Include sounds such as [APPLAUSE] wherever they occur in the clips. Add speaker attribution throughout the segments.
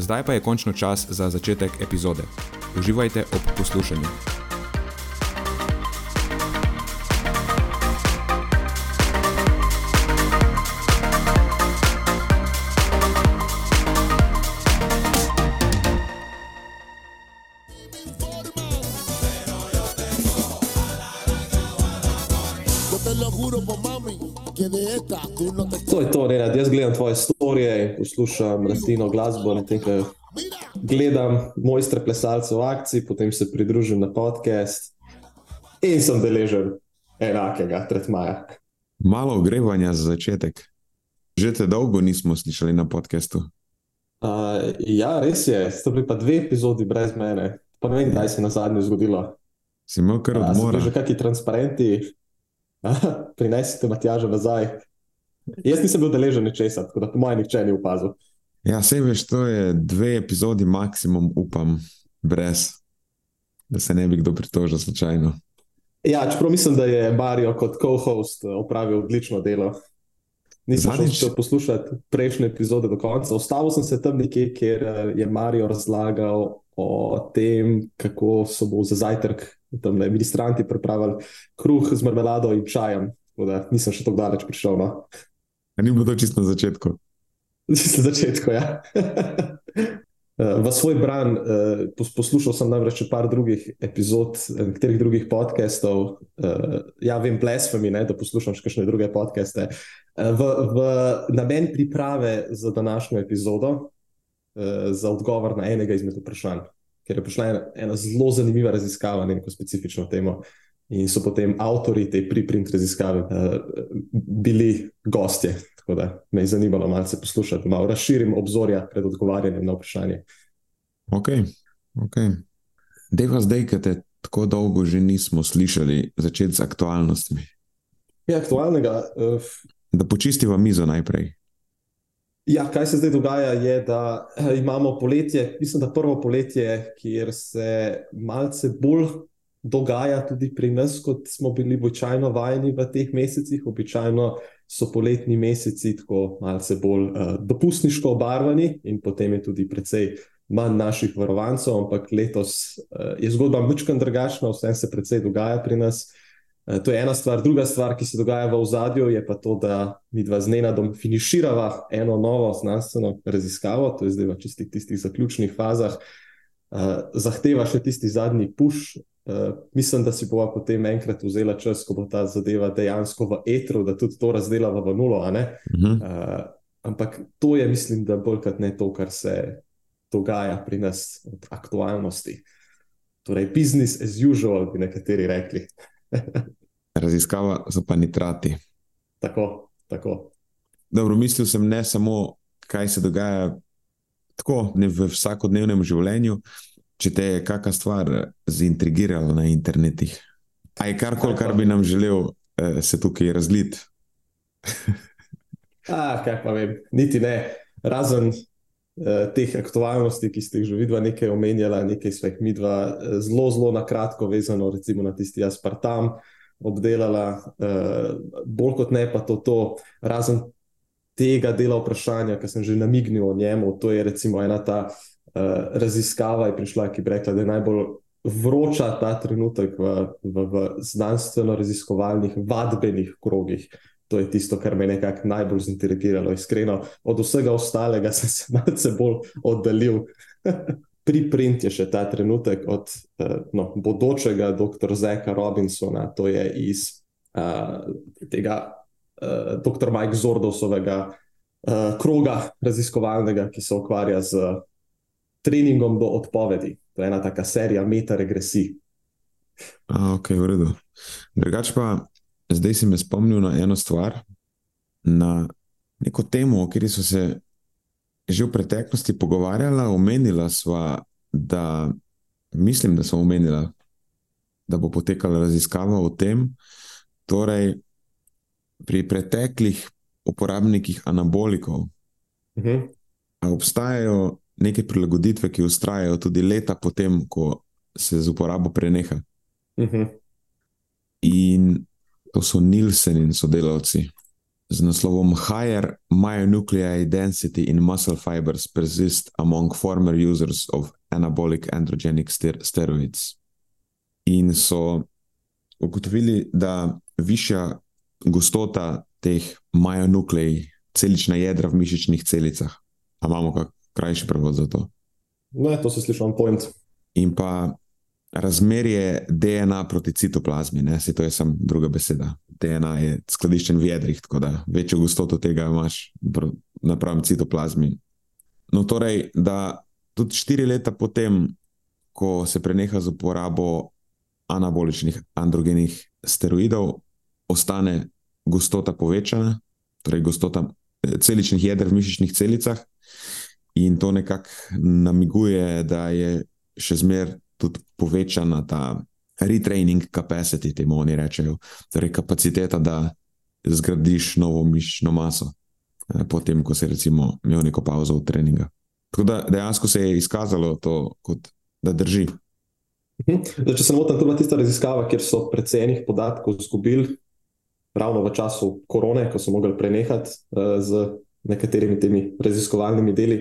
Speaker 1: Zdaj pa je končno čas za začetek epizode. Uživajte ob poslušanju.
Speaker 2: To je to, Renat. Jaz gledam tvoje storije, poslušam rastino glasbo, na tem, ko gledam mojstre plesalce v akciji, potem se pridružim na podcast in sem deležen enakega tretmaja.
Speaker 3: Malo ogrevanja za začetek. Že te dolgo nismo slišali na podkastu.
Speaker 2: Uh, ja, res je, sta bili pa dve epizodi brez mene, pa ne vem, kdaj se je na zadnje zgodilo.
Speaker 3: Si imel kar odmora.
Speaker 2: bili že kakšni transparenti, [LAUGHS] prinesite Matjaža nazaj. Jaz nisem bil deležen ničesar, tako da po mojem nihče ni opazil.
Speaker 3: Ja, sej veš, to je dve epizodi maksimum, upam, brez, da se ne bi kdo pritožil slučajno.
Speaker 2: Ja, čeprav mislim, da je Mario kot co-host opravil odlično delo. Nisem
Speaker 3: Zadnjič-
Speaker 2: šel poslušati prejšnje epizode do konca. Ostavil sem se tam nekje, kjer eh, je Mario razlagal o tem, kako so mu za zajtrk tam le ministranti pripravili kruh z marmelado in čajem. Tako da nisem še tako daleč prišel. No.
Speaker 3: Ni bilo to čisto na začetku?
Speaker 2: Na začetku, ja. [LAUGHS] V svoj bran eh, pos- poslušal sem namreč par drugih epizod, eh, nekaterih drugih podkastov. eh, Ja, vem, blasfemi, ne, da poslušam še kakšne druge podcaste. Eh, V, v namen priprave za današnjo epizodo, eh, za odgovor na enega izmed vprašanj, ker je prišla ena, ena zelo zanimiva raziskava na neko specifično temo. In so potem avtori te preprint raziskave uh, bili gostje. Tako da me je zanimalo malce poslušati, malo razširim obzorja pred odgovarjanjem na vprašanje.
Speaker 3: Ok, ok. Deva zdaj, ker te tako dolgo že nismo slišali, začeti z aktualnostmi.
Speaker 2: Ja, aktualnega. Uh,
Speaker 3: Da počistiva mizo najprej.
Speaker 2: ja, kaj se zdaj dogaja, je, da eh, imamo poletje, mislim, da prvo poletje, kjer se malce bolj dogaja tudi pri nas, kot smo bili običajno vajeni v teh mesecih. Običajno so poletni meseci tako malce bolj uh, dopustniško obarvani in potem je tudi precej manj naših varovancev, ampak letos uh, je zgodba mučkan drugačna, vse se precej dogaja pri nas. Uh, to je ena stvar. Druga stvar, ki se dogaja v ozadju, je pa to, da mi dva z Nenadom finiširava eno novo znanstveno raziskavo, to je zdaj v čistih tistih zaključnih fazah. Uh, zahteva še tisti zadnji puš, Uh, mislim, da si bova potem enkrat vzela čas, ko bo ta zadeva dejansko v etru, da tudi to razdelava v nulo.
Speaker 3: Uh -huh.
Speaker 2: Uh, ampak to je, mislim, da bolj kot ne to, kar se dogaja pri nas od aktualnosti. Torej, business as usual, bi nekateri rekli. [LAUGHS]
Speaker 3: Raziskava so pa nitrati.
Speaker 2: tako, tako.
Speaker 3: Dobro, mislil sem ne samo, kaj se dogaja tako ne v vsakodnevnem življenju, če te je kakšna stvar zaintrigirala na internetih. A je karkoli, kar bi nam želel eh, se tukaj razliti? [LAUGHS]
Speaker 2: Ah, kaj pa vem, niti ne. Razen uh, teh aktualnosti, ki ste jih že vidva nekaj omenjala, nekaj svojih midva, eh, zelo, zelo na kratko vezano, recimo na tisti aspartam, obdelala, uh, bolj kot ne pa to, to razen tega dela vprašanja, ki sem že namignil o njemu, to je recimo ena ta uh, raziskava, je prišla, ki bi rekla, da je najbolj vroča ta trenutek v, v, v znanstveno-raziskovalnih vadbenih krogih. To je tisto, kar me je nekako najbolj zaintrigiralo. Iskreno, od vsega ostalega [LAUGHS] sem se malce bolj oddaljil. [LAUGHS] priprint je še ta trenutek od uh, no, bodočega dr. Zeka Robinsona, to je iz uh, tega uh, dr. Mike Zordosovega uh, kroga raziskovalnega, ki se ukvarja z treningom do odpovedi. To je ena taka serija metaregresij.
Speaker 3: Ok, v redu. Drugač pa, zdaj si me spomnil na eno stvar, na neko temo, o kateri so se že v preteklosti pogovarjala, omenila sva, da mislim, da smo omenila, da bo potekala raziskava o tem, torej pri preteklih uporabnikih anabolikov. Uh -huh. Obstajajo neke prilagoditve, ki ustrajajo tudi leta potem, ko se z uporabo preneha. Uh -huh. In to so Nilsen in sodelavci z naslovom Higher Myonuclei Density in Muscle Fibers Persist Among Former Users of Anabolic Androgenic Steroids. In so ugotovili, da višja gostota teh myonuclei, celična jedra v mišičnih celicah, a imamo kak krajši prevod za to.
Speaker 2: Ne, to se sliši on point.
Speaker 3: In pa razmerje DNA proti citoplazmi, ne, se to je samo druga beseda. DNA je skladiščen v jedrih, tako da večjo gostoto tega imaš napram citoplazmi. No, torej, da tudi štiri leta potem, ko se preneha z uporabo anaboličnih androgenih steroidov, ostane gostota povečana, torej gostota eh, celičnih jeder v mišičnih celicah, in to nekako namiguje, da je še zmeraj tudi povečana ta retraining capacity, temu oni rečejo, torej kapaciteta, da zgradiš novo mišično maso, eh, potem, ko si recimo imel neko pauzo v treningu. Tako da dejansko se je izkazalo to, kot, da drži.
Speaker 2: Mhm. Zdaj, če se motim, to je tista raziskava, kjer so predvsej podatkov izgubili, ravno v času korone, ko so mogli prenehati uh, z nekaterimi temi raziskovalnimi deli.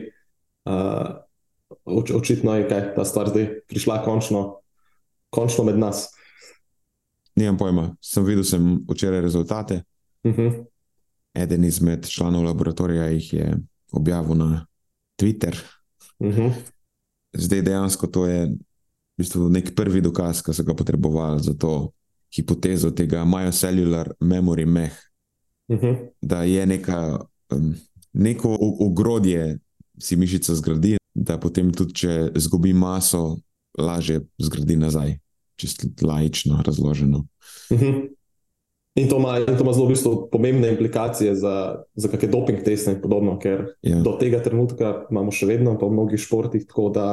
Speaker 2: Uh, oč, očitno je, da je ta stvar zdaj prišla končno, končno med nas.
Speaker 3: Nimam pojma, sem videl sem včeraj rezultate. Uh mhm. -huh. Eden izmed članov laboratorija jih je objavil na Twitter. Uh mhm. -huh. Zdaj dejansko to je v bistvu nek prvi dokaz, ki so ga potrebovali za to hipotezo tega myocellular memory meh. Uh mhm. -huh. Da je neka, um, neko ogrodje, si mišica zgradi, da potem tudi, če izgubi maso, lažje zgradi nazaj, čisto laično razloženo. Uh
Speaker 2: mhm. -huh. In to ima, in to ima zelo v bistvu pomembne implikacije za, za kakšne doping teste in podobno, ker ja. do tega trenutka imamo še vedno pa v mnogih športih tako, da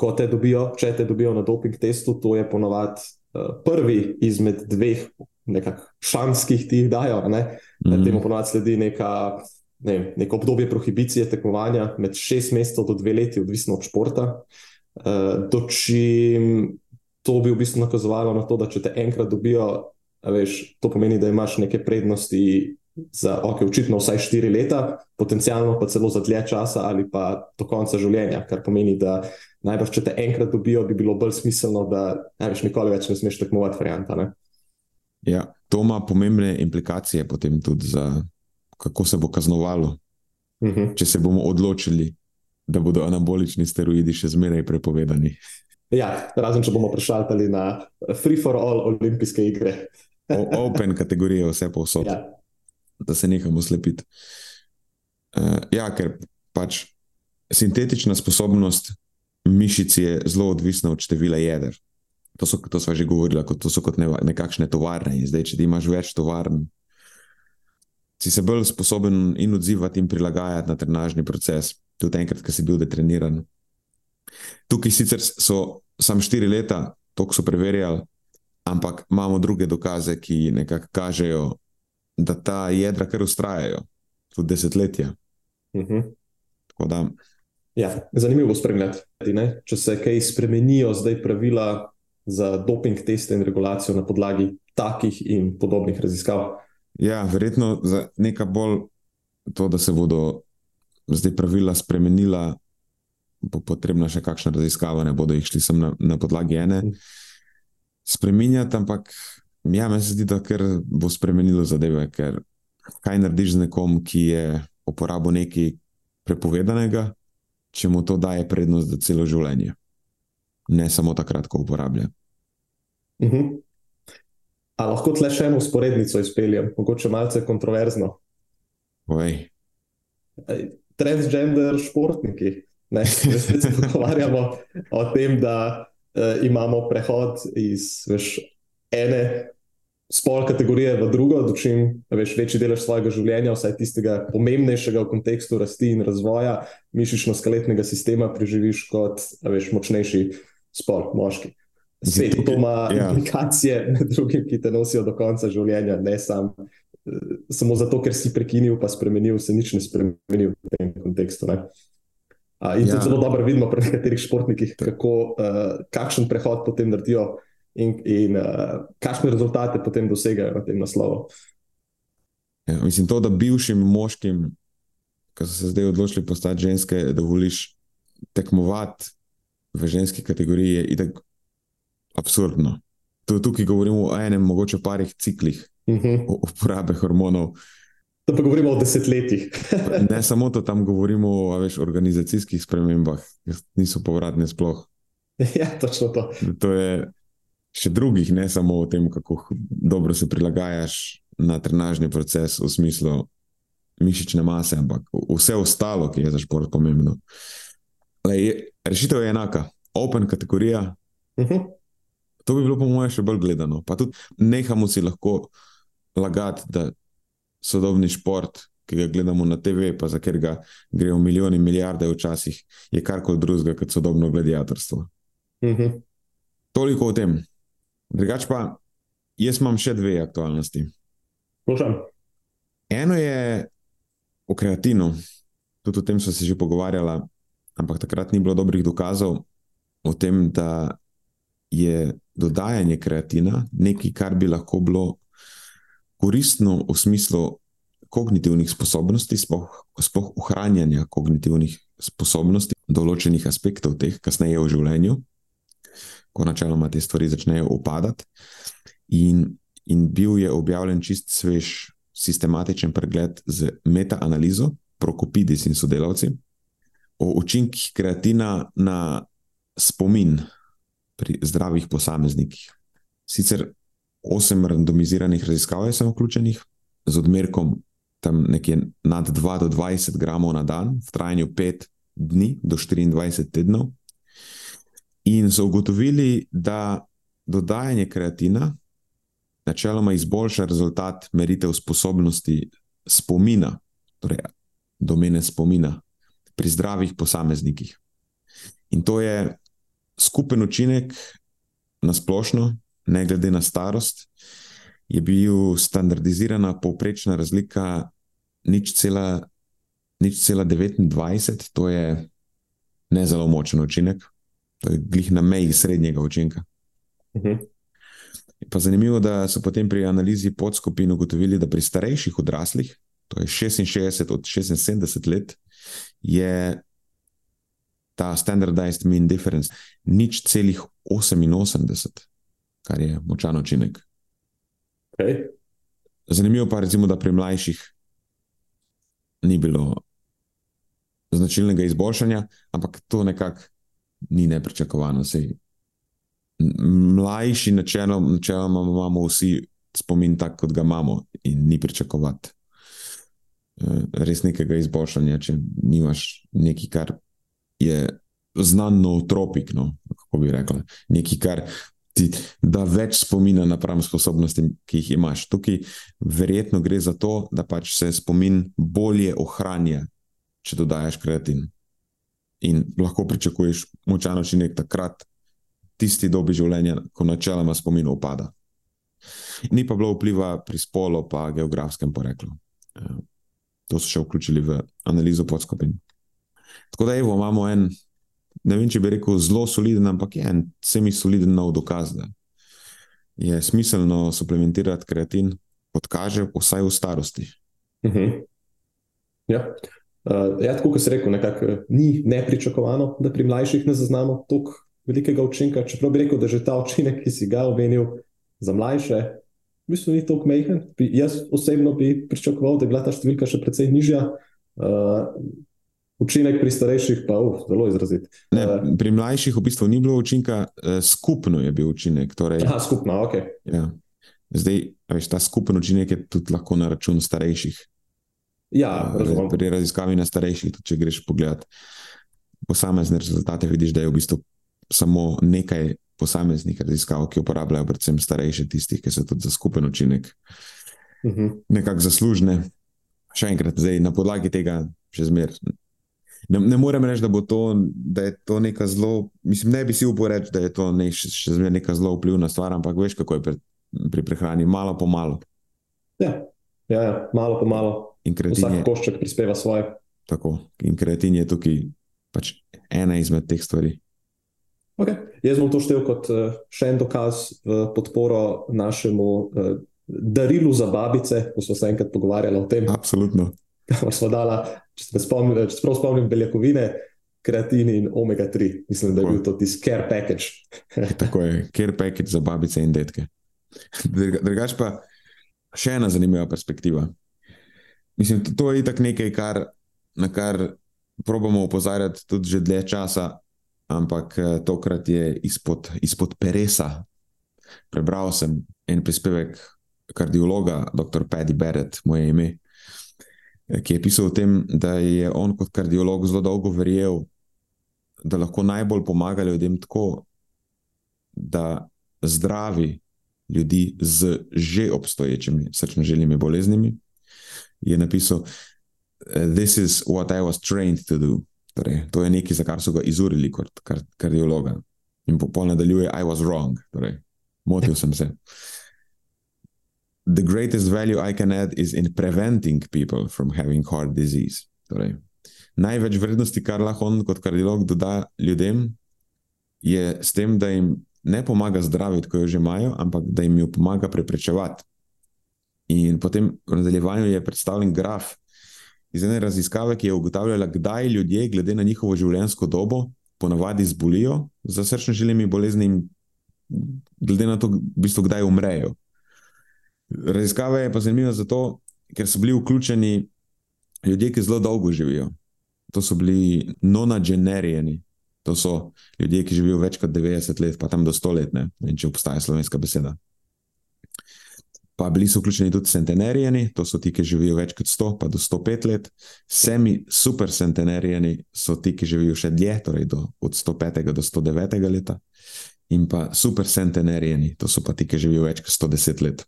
Speaker 2: ko te dobijo, če te dobijo na doping testu, to je ponovadi uh, prvi izmed dveh šans, ki ti jih dajo. Ne? Mm -hmm. Temu ponovadi sledi neka ne, neko obdobje prohibicije tekmovanja med šest mesecev do dve leti, odvisno od športa. Uh, dočim to bi v bistvu nakazovalo na to, da če te enkrat dobijo, veš, to pomeni, da imaš neke prednosti za, ok, očitno vsaj štiri leta, potencialno pa celo za dlje časa ali pa do konca življenja, kar pomeni, da najbrž, če te enkrat dobijo, bi bilo bolj smiselno, da največ nikoli več ne smeš tekmovati, varianta. Ne?
Speaker 3: Ja, to ima pomembne implikacije potem tudi za kako se bo kaznovalo, uh mhm. -huh. če se bomo odločili, da bodo anabolični steroidi še zmeraj prepovedani.
Speaker 2: Ja, razen če bomo prešaltali na free for all olimpijske igre.
Speaker 3: Open kategorije, vse povsod. Ja. Da se nehamo slepiti. Uh, ja, ker pač sintetična sposobnost mišic je zelo odvisna od števila jeder. To, so, to smo že govorili, to so kot nekakšne tovarne. In zdaj, če imaš več tovarn, si se bolj sposoben in odzivati in prilagajati na trenažni proces, tudi enkrat, ki si bil detreniran. Tukaj sicer so samo štiri leta, to so preverjali, ampak imamo druge dokaze, ki nekako kažejo, da ta jedra kar ustrajajo, tudi desetletja. Uh mhm. -huh.
Speaker 2: ja, zanimivo spremljati, ne? če se kaj spremenijo zdaj pravila za doping teste in regulacijo na podlagi takih in podobnih raziskav.
Speaker 3: Ja, verjetno za nekaj bolj to, da se bodo zdaj pravila spremenila, bo potrebna še kakšna raziskava, ne bodo jih šli sem na, na podlagi ene. Mm. Spreminjati, ampak ja, meni se zdi, da bo spremenilo zadeve, ker kaj narediš z nekom, ki je uporabil nekaj prepovedanega, če mu to daje prednost za celo življenje, ne samo takrat, ko uporablja.
Speaker 2: Uh -huh. A lahko tle še eno usporednico izpeljem, mogoče malce kontroverzno.
Speaker 3: Oj,
Speaker 2: Transgender športniki. Ne, Zdaj se pogovarjamo o tem, da uh, imamo prehod iz veš, ene spol kategorije v drugo, dočim veš večji delež svojega življenja, vsaj tistega pomembnejšega v kontekstu rasti in razvoja mišično-skeletnega sistema, preživiš kot veš, močnejši spol, moški. Svet to ima
Speaker 3: Ja.
Speaker 2: implikacije med drugim, ki te nosijo do konca življenja, ne sam, eh, samo zato, ker si prekinil, pa spremenil, se nič ne spremeni v tem kontekstu. Ne? A, in
Speaker 3: Ja.
Speaker 2: tudi zelo dobro vidimo pri nekaterih športnikih, kako, uh, kakšen prehod potem naredijo in, in uh, kakšne rezultate potem dosegajo na tem naslovu.
Speaker 3: Ja, mislim, to, da bivšim moškim, ki so se zdaj odločili postati ženske, da voliš tekmovati v ženski kategoriji, je itak absurdno. Tu- Tukaj govorimo o enem, mogoče parih ciklih
Speaker 2: Uh -huh.
Speaker 3: u- uporabe hormonov.
Speaker 2: To pa govorimo o desetletjih.
Speaker 3: Ne samo to, tam govorimo o veš, organizacijskih spremembah, ki niso povratne sploh.
Speaker 2: ja, točno to.
Speaker 3: To je še drugih, ne samo o tem, kako dobro se prilagajaš na trenažni proces v smislu mišične mase, ampak vse ostalo, ki je za šport pomembno. Lej, rešitev je enaka. Open kategorija,
Speaker 2: Uh -huh.
Speaker 3: To bi bilo po mojem še bolj gledano. Pa tudi nehamo si lahko lagati, da sodobni šport, ki ga gledamo na TV, pa za katerega grejo milijoni, milijarde včasih, je karkoli drugega kot sodobno gladiatorstvo.
Speaker 2: Uh -huh.
Speaker 3: Toliko o tem. Drugač pa, jaz imam še dve aktualnosti.
Speaker 2: Slušam.
Speaker 3: Eno je o kreatinu, tudi o tem smo se že pogovarjali, ampak takrat ni bilo dobrih dokazov o tem, da je dodajanje kreatina nekaj, kar bi lahko bilo koristno v smislu kognitivnih sposobnosti, sploh, sploh ohranjanja kognitivnih sposobnosti, določenih aspektov teh, kasneje v življenju, ko načeloma te stvari začnejo upadati. In, in bil je objavljen čist svež sistematičen pregled z metaanalizo, Prokopidis in sodelavci, o učinkih kreatina na spomin pri zdravih posameznikih. Sicer osem randomiziranih raziskav je samo vključenih z odmerkom tam nekje nad 2 do 20 gramov na dan, v trajanju 5 dni do 24 tednov. In so ugotovili, da dodajanje kreatina načeloma izboljša rezultat meritev sposobnosti spomina, torej domene spomina pri zdravih posameznikih. In to je skupen učinek na splošno, ne glede na starost, je bil standardizirana povprečna razlika nič cela, nič cela 29, to je ne zelo močen učinek, to je glih na meji srednjega učinka.
Speaker 2: Uh -huh.
Speaker 3: Je Pa zanimivo, da so potem pri analizi podskupin ugotovili, da pri starejših odraslih, to je 66 od 76 let, je ta standardized mean difference nič celih 88, kar je močan učinek.
Speaker 2: Okay.
Speaker 3: Zanimivo pa je, da pri mlajših ni bilo značilnega izboljšanja, ampak to nekako ni nepričakovano. Sej, mlajši načeloma, načeloma imamo vsi spomin tak, kot ga imamo, in ni pričakovati eh, res nekega izboljšanja, če nimaš nekaj, kar je znano tropik, no, kako bi rekla, nekaj, kar ti da več spomina napram sposobnostim, ki jih imaš. Tukaj verjetno gre za to, da pač se spomin bolje ohranja, če dodajaš kreatin. In lahko pričakuješ močan učinek takrat, tisti dobi življenja, ko načeloma spomin upada. Ni pa bilo vpliva pri spolu, pa geografskem poreklu. To so še vključili v analizo podskupin. Tako da evo, imamo en, ne vem, če bi rekel zelo soliden, ampak je en semi-soliden nov dokaz, da je smiselno suplementirati kreatin, kot kaže, vsaj v starosti.
Speaker 2: Uh -huh. Ja, uh, ja tako kot si rekel, nekako eh, ni nepričakovano, da pri mlajših ne zaznamo tako velikega učinka. Čeprav bi rekel, da že ta učinek, ki si ga omenil za mlajše, v bistvu ni tako majhen. Bi- Jaz osebno bi pričakoval, da je bila ta številka še precej nižja. Uh, Učinek pri starejših pa je zelo izrazit.
Speaker 3: Ne, pri mlajših v bistvu ni bilo učinka, skupno je bil učinek. Torej,
Speaker 2: Aha, skupno, ok.
Speaker 3: ja. Zdaj, veš, ta skupen učinek je tudi lahko na račun starejših.
Speaker 2: Ja, razumem.
Speaker 3: Pri raziskavi na starejših, tudi če greš pogledat posamezne rezultate, vidiš, da je v bistvu samo nekaj posameznih raziskav, ki uporabljajo predvsem starejše, tistih, ki so tudi za skupen učinek
Speaker 2: Mhm.
Speaker 3: nekako zaslužne. Še enkrat, zdaj, na podlagi tega, še zmeraj. Ne, ne morem reči, da, to, da je to neka zelo, mislim, ne bi si upal reči, da je to ne, še, še zmeraj neka zelo vplivna stvar, ampak veš, kako je pri, pri prehrani, malo po malo.
Speaker 2: Ja. Ja, ja, malo po malo.
Speaker 3: In kreatin
Speaker 2: Vsak košček prispeva svoje.
Speaker 3: tako, in kreatin je tukaj pač ena izmed teh stvari.
Speaker 2: Okay. Jaz bom to štel kot eh, še en dokaz v podporo našemu eh, darilu za babice, ko smo se enkrat pogovarjali o tem,
Speaker 3: Absolutno.
Speaker 2: Kamor smo dala, če se spomnim, če prav spomnim, beljakovine, kreatin in omega-3. Mislim, da je bil to tisti care package. [LAUGHS]
Speaker 3: Tako je, care package za babice in detke. Druga- Drugač pa še ena zanimiva perspektiva. Mislim, to- to je itak nekaj, kar, na kar probamo opozarjati tudi že dlje časa, ampak eh, tokrat je izpod, izpod peresa. Prebral sem en prispevek kardiologa, dr. Paddy Barrett, moje ime, ki je pisal o tem, da je on kot kardiolog zelo dolgo verjel, da lahko najbolj pomaga ljudem tako, da zdravi ljudi z že obstoječimi srčno-žilnimi boleznimi. Je napisal: This is what I was trained to do. Torej, to je nekaj, za kar so ga izurili kot kar, kardiologa. In po pol nadaljuje: I was wrong. Torej, motil sem se. The greatest value I can add is in preventing people from having heart disease. Torej, največ vrednosti, kar lahko on kot kardiolog doda ljudem, je s tem, da jim ne pomaga zdraviti, ko jo že imajo, ampak da jim jo pomaga preprečevati. In potem v nadaljevanju je predstavljen graf iz ene raziskave, ki je ugotavljala, kdaj ljudje, glede na njihovo življenjsko dobo, ponavadi zbolijo za srčno-žilnimi bolezni, in glede na to, v bistvu, kdaj umrejo. Raziskava je pa zanimiva zato, ker so bili vključeni ljudje, ki zelo dolgo živijo. To so bili nonagenerijani, to so ljudje, ki živijo več kot 90 let, pa tam do 100 let, ne vem, če obstaja slovenska beseda. Pa bili so vključeni tudi centenarijani, to so ti, ki živijo več kot 100, pa do 105 let. Semi super centenarijani so ti, ki živijo še dlje, torej do, od 105 do 109 leta. In pa super centenarijani, to so pa ti, ki živijo več kot 110 let.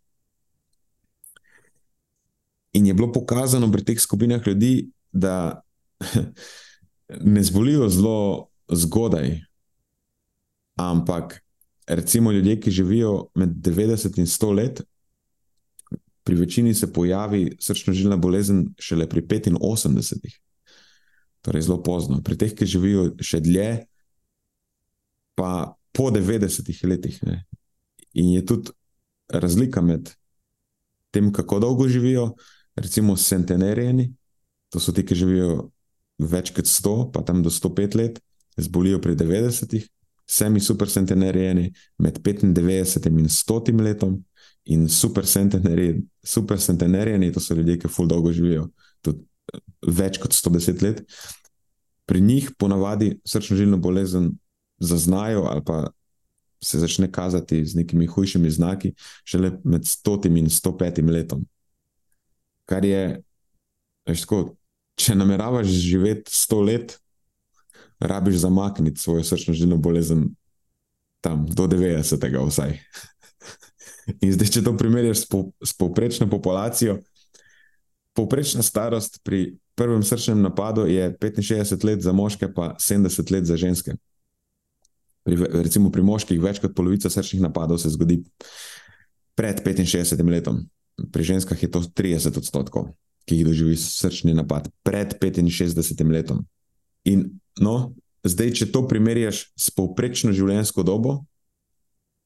Speaker 3: In je bilo pokazano pri teh skupinah ljudi, da [LAUGHS] ne zbolijo zelo zgodaj, ampak recimo ljudje, ki živijo med 90 in 100 let, pri večini se pojavi srčno-žilna bolezen šele pri 85, torej zelo pozno. Pri teh, ki živijo še dlje, pa po 90 letih. Ne. In je tudi razlika med tem, kako dolgo živijo, recimo centenarijani, to so ti, ki živijo več kot 100, pa tam do 105 let, zbolijo pri 90, semi super centenarijani med 95 in 100 letom, in super centenarijani, to so ljudje, ki ful dolgo živijo, tudi eh, več kot 110 let. Pri njih ponavadi srčno-žilno bolezen zaznajo ali pa se začne kazati z nekimi hujšimi znaki šele med 100 in 105 letom. Kar je, veš, tako, če nameravaš živeti 100 let, rabiš zamakniti svojo srčno-žilno bolezen tam do 90. vsaj. [LAUGHS] In zdaj, če to primerjaš s, po, s povprečno populacijo, povprečna starost pri prvem srčnem napadu je 65 let za moške, pa 70 let za ženske. Pri, recimo pri moških več kot polovica srčnih napadov se zgodi pred 65 letom, pri ženskah je to 30 odstotkov, ki jih doživi srčni napad pred 65 letom. In no, zdaj, če to primerjaš s povprečno življenjsko dobo,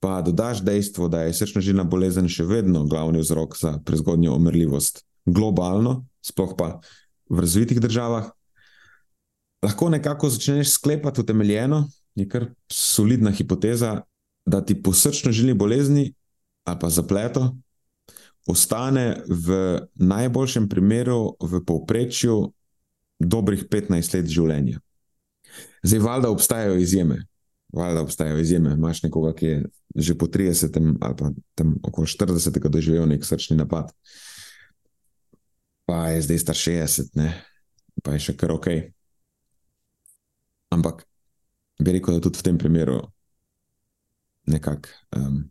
Speaker 3: pa dodaš dejstvo, da je srčno-žilna bolezen še vedno glavni vzrok za prezgodnjo umrljivost globalno, sploh pa v razvitih državah, lahko nekako začneš sklepati utemeljeno, je kar solidna hipoteza, da ti po srčno-žilni bolezni ali pa zapleto ostane v najboljšem primeru v povprečju dobrih 15 let življenja. Zdaj, valjda obstajajo izjeme. Valjda obstajajo izjeme. Imáš nekoga, ki je že po 30 ali pa tam okoli 40 doživel nek srčni napad, pa je zdaj star 60, ne? pa je še kar ok. Ampak bi rekel, da tudi v tem primeru nekako um,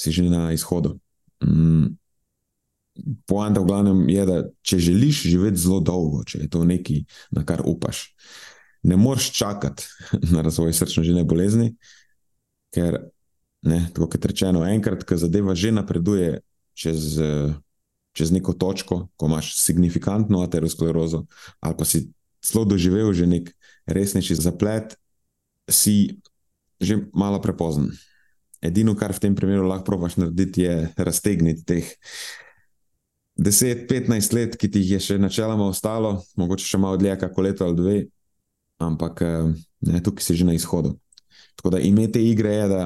Speaker 3: si že na izhodu. Um, Poanta v glavnem je, da če želiš živeti zelo dolgo, če je to nekaj, na kar upaš, ne moreš čakati [LAUGHS] na razvoj srčno-žilne bolezni, ker, ne, tako kot rečeno, enkrat, ko zadeva že napreduje čez, čez neko točko, ko imaš signifikantno aterosklerozo, ali pa si zelo doživel že nek resnejši zaplet, si že malo prepozen. Edino, kar v tem primeru lahko probaš narediti, je raztegniti teh 10-15 let, ki ti jih je še načeloma ostalo, mogoče še malo dlje, kako leto ali dve, ampak eh, ne, tukaj si že na izhodu. Tako da ime te igre je, da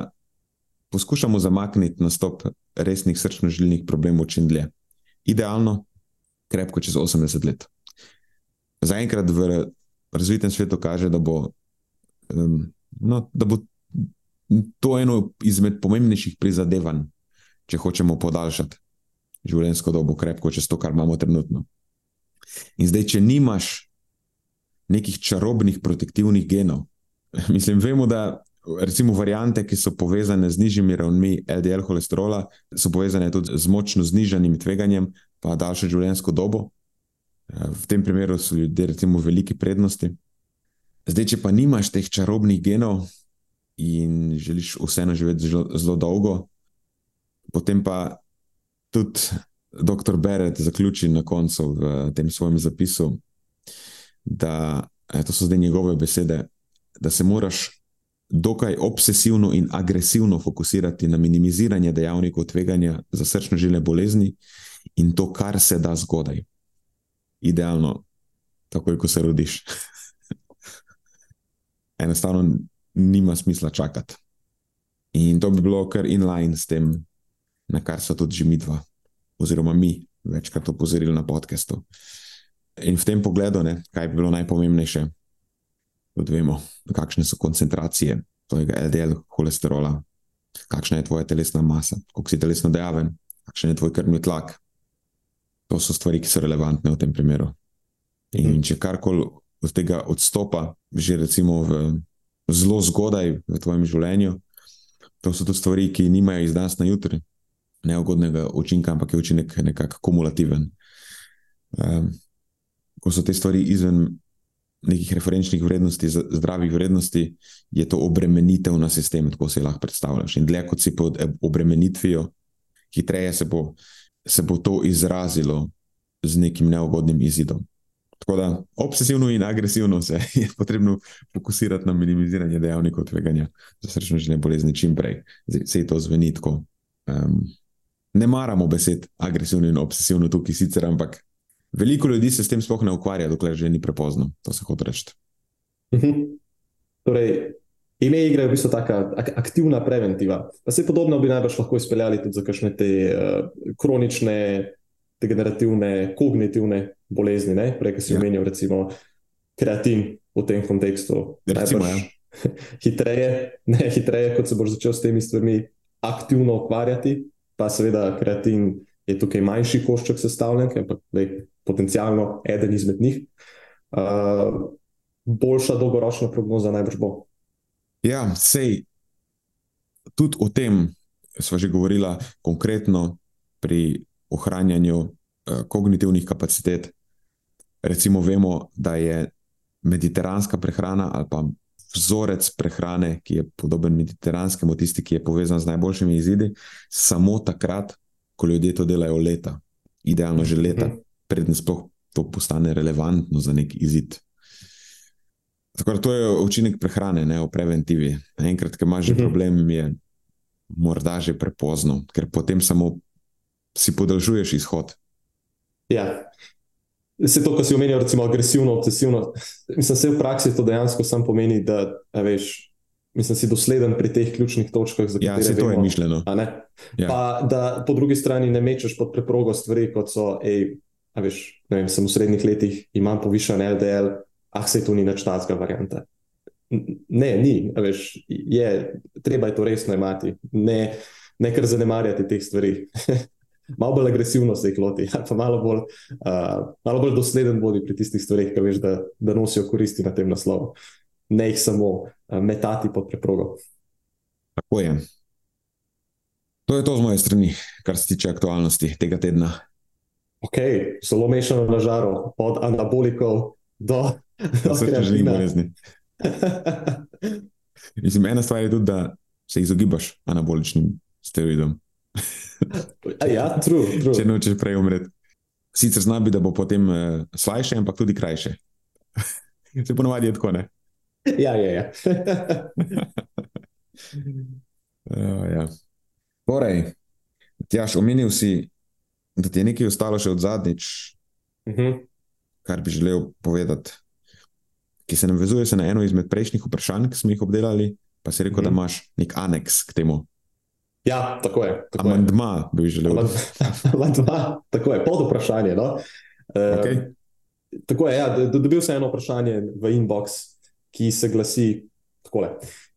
Speaker 3: poskušamo zamakniti nastop resnih srčno-žilnih problemov čim dlje. Idealno, krepko čez 80 let. Zaenkrat v razvitem svetu kaže, da bo, um, no, da bo to eno izmed pomembnejših prizadevanj, če hočemo podaljšati življenjsko dobo krepko čez to, kar imamo trenutno. In zdaj, če nimaš nekih čarobnih protektivnih genov, [LAUGHS] mislim, vemo, da recimo variante, ki so povezane z nižjimi ravnmi LDL holesterola, so povezane tudi z močno znižanim tveganjem, pa daljšo življenjsko dobo. V tem primeru so ljudje, recimo, veliki prednosti. Zdaj, če pa nimaš teh čarobnih genov in želiš vseeno živeti zelo, zelo dolgo, potem pa tudi dr. Beret zaključi na koncu v tem svojem zapisu, da e, to so zdaj njegove besede, da se moraš dokaj obsesivno in agresivno fokusirati na minimiziranje dejavnikov tveganja za srčno-žilne bolezni in to, kar se da zgodaj. Idealno, takoj, ko se rodiš. [LAUGHS] Enostavno nima smisla čakati. In to bi bilo kar in line s tem, na kar so tudi že mi dva, oziroma mi, večkrat opozorili na podkastu. In v tem pogledu, ne, kaj bi bilo najpomembnejše, da vemo, kakšne so koncentracije tvojega LDL holesterola, kakšna je tvoja telesna masa, koliko si telesno dejaven, kakšen je tvoj krvni tlak. To so stvari, ki so relevantne v tem primeru. In če karkoli od tega odstopa, že recimo v zelo zgodaj v tvojem življenju, to so tudi stvari, ki nimajo iz danes na jutri neugodnega učinka, ampak je učinek nekako kumulativen. Um, ko so te stvari izven nekih referenčnih vrednosti, zdravih vrednosti, je to obremenitev na sistem, tako si lahko predstavljaš. In dlje kot si pod obremenitvijo, hitreje se bo, se bo to izrazilo z nekim neugodnim izidom. Tako da obsesivno in agresivno se [LAUGHS] je potrebno fokusirati na minimiziranje dejavnikov tveganja za srčno-žilne bolezni čim prej. Zdaj, se to zveni tako. Um, ne maramo besed agresivno in obsesivno tukaj sicer, ampak veliko ljudi se s tem sploh ne ukvarja, dokler že ni prepozno. To se hoče reči.
Speaker 2: Mhm. Torej, ime igre je v bistvu taka ak aktivna preventiva. Pa se podobno bi najbrž lahko izpeljali tudi za kakšne te uh, kronične, degenerativne, kognitivne bolezni. Ne? Prej, ki si ja. omenil, recimo, kreatin v tem kontekstu.
Speaker 3: Recimo, ja. [LAUGHS]
Speaker 2: hitreje, ne hitreje, kot se boš začel s temi stvarmi aktivno ukvarjati, pa seveda kreatin je tukaj manjši košček sestavljen, ampak potencialno eden izmed njih. Uh, boljša dolgoročna prognoza najbrž bo.
Speaker 3: Ja, sej tudi o tem smo že govorili, konkretno pri ohranjanju uh, kognitivnih kapacitet. Recimo, vemo, da je mediteranska prehrana ali pa vzorec prehrane, ki je podoben mediteranskemu, tisti, ki je povezan z najboljšimi izidi, samo takrat, ko ljudje to delajo leta, idealno že leta, mhm. predtem sploh to postane relevantno za nek izid. Tako da to je učinek prehrane, ne o preventivi. Enkrat, ko imaš že mhm. problem, je morda že prepozno, ker potem samo si podaljšuješ izhod.
Speaker 2: Ja, Vse to, kar si omenil, recimo agresivno, obsesivno. Mislim, da v praksi to dejansko samo pomeni, da veš, mislim, si dosleden pri teh ključnih točkah.
Speaker 3: Ja, se to vemo, je mišljeno.
Speaker 2: Ja. Pa da po drugi strani ne mečeš pod preprogo stvari, kot so, ej, veš, ne vem, sem v srednjih letih, imam povišen LDL, ah, se to ni več tazga varianta. Ne, ni, veš, je, treba je to resno imati, ne, ne kar zanemarjati teh stvari. [LAUGHS] malo bolj agresivno se jih loti, [LAUGHS] pa malo bolj, uh, malo bolj dosleden bodi pri tistih stvarih, ki veš, da, da nosijo koristi na tem naslovu. Ne jih samo uh, metati pod preprogo.
Speaker 3: Tako je. To je to z moje strani, kar se tiče aktualnosti tega tedna.
Speaker 2: Ok, zelo mešano na žaru, od anabolikov do
Speaker 3: želim bolezni. [LAUGHS] Mislim, ena stvar je tudi, da se izogibaš anaboličnim steroidom.
Speaker 2: Ja, true, true.
Speaker 3: Če nočeš prej umreti. Sicer zna biti, da bo potem uh, slajše, ampak tudi krajše. [LAUGHS] Se ponovadi je tako, ne?
Speaker 2: Ja, ja. ja.
Speaker 3: uh, [LAUGHS] ja. Torej, Tjaš, omenil si, da ti je nekaj ostalo še od zadnjič, uh
Speaker 2: mhm.
Speaker 3: -huh. kar bi želel povedati, ki se navezuje se na eno izmed prejšnjih vprašanj, ki smo jih obdelali, pa si rekel, uh -huh. da
Speaker 2: Mhm.
Speaker 3: imaš nek aneks k temu.
Speaker 2: Ja, tako je. Tako je.
Speaker 3: Amandma bi želel.
Speaker 2: Amandma, tako je, pod vprašanje. No? Uh,
Speaker 3: Okay.
Speaker 2: Tako je, ja, do- dobil sem eno vprašanje v inbox, ki se glasi takole.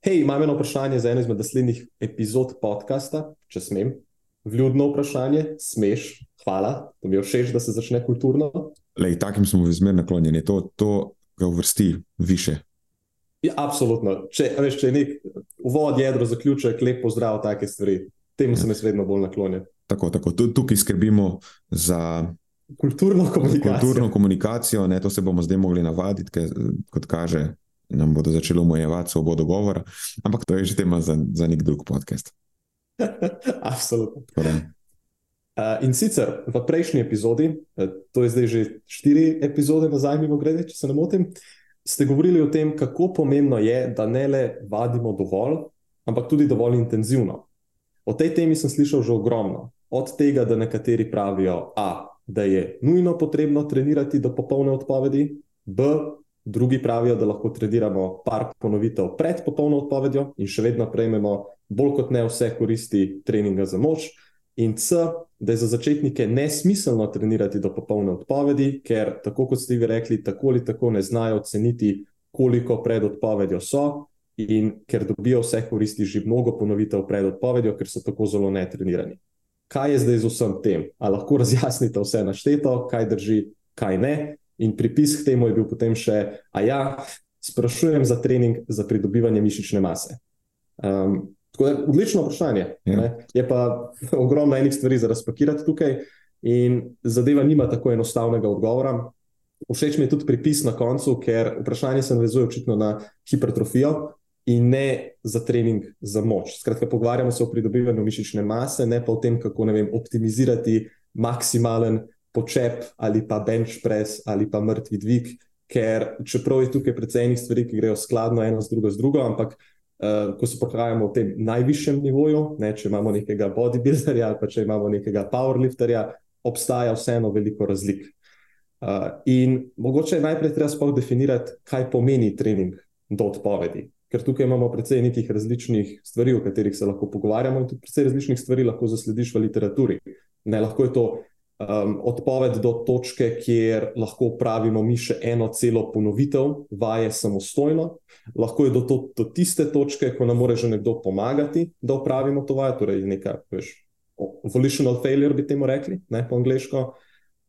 Speaker 2: Hej, imam eno vprašanje za eno izmed naslednjih epizod podcasta, če smem. Vljudno vprašanje, smeš, hvala, to mi je všeč, da se začne kulturno.
Speaker 3: Lej, takim smo zmerno naklonjeni, to, to ga uvrsti više.
Speaker 2: Ja, absolutno. Če, veš, če je nek uvod, jedro, zaključek, lep pozdrav, take stvari, temu sem jaz vedno bolj naklonjen.
Speaker 3: Tako, tako. Tu- Tukaj skrbimo za
Speaker 2: Kulturno komunikacijo.
Speaker 3: kulturno komunikacijo, ne, to se bomo zdaj mogli navaditi, ker kot kaže, nam bodo začeli omejevati svobodo govora, ampak to je že tema za, za nek drug podcast. [LAUGHS]
Speaker 2: absolutno. Uh, in sicer v prejšnji epizodi, uh, to je zdaj že štiri epizode nazaj, mimo grede, če se ne motim, ste govorili o tem, kako pomembno je, da ne le vadimo dovolj, ampak tudi dovolj intenzivno. O tej temi sem slišal že ogromno. Od tega, da nekateri pravijo, a, da je nujno potrebno trenirati do popolne odpovedi, b, drugi pravijo, da lahko treniramo par ponovitev pred popolno odpovedjo in še vedno prejmemo bolj kot ne vse koristi treninga za moč. In C, da je za začetnike nesmiselno trenirati do popolne odpovedi, ker, tako kot ste vi rekli, tako ali tako ne znajo oceniti, koliko pred odpovedjo so, in ker dobijo vse koristi že mnogo ponovitev pred odpovedjo, ker so tako zelo netrenirani. Kaj je zdaj z vsem tem? A lahko razjasnite vse našteto, kaj drži, kaj ne? In pripis k temu je bil potem še, a ja, sprašujem za trening za pridobivanje mišične mase. Um, Tako da, odlično vprašanje.
Speaker 3: Ja.
Speaker 2: Ja. Je pa ogromno enih stvari za razpakirati tukaj, in zadeva nima tako enostavnega odgovora. Všeč mi je tudi pripis na koncu, ker vprašanje se navezuje očitno na hipertrofijo in ne za trening za moč. Skratka, pogovarjamo se o pridobivanju mišične mase, ne pa o tem, kako ne vem, optimizirati maksimalen počep ali pa bench press ali pa mrtvi dvig. Ker čeprav je tukaj precej enih stvari, ki grejo skladno eno z drugo, z drugo ampak Uh, ko se pohajamo v tem najvišjem nivoju, ne, če imamo nekega bodybuilderja ali pa če imamo nekega powerlifterja, obstaja vseeno veliko razlik. Uh, in mogoče je najprej treba sploh definirati, kaj pomeni trening do odpovedi. Ker tukaj imamo precej nekih različnih stvari, o katerih se lahko pogovarjamo, in tudi precej različnih stvari lahko zaslediš v literaturi. Ne, lahko je to um, odpoved do točke, kjer lahko upravimo mi še eno celo ponovitev vaje samostojno. Lahko je do, to, do tiste točke, ko nam mora že nekdo pomagati, da upravimo to vajo, torej neka veš, volitional failure, bi temu rekli, ne po angliško.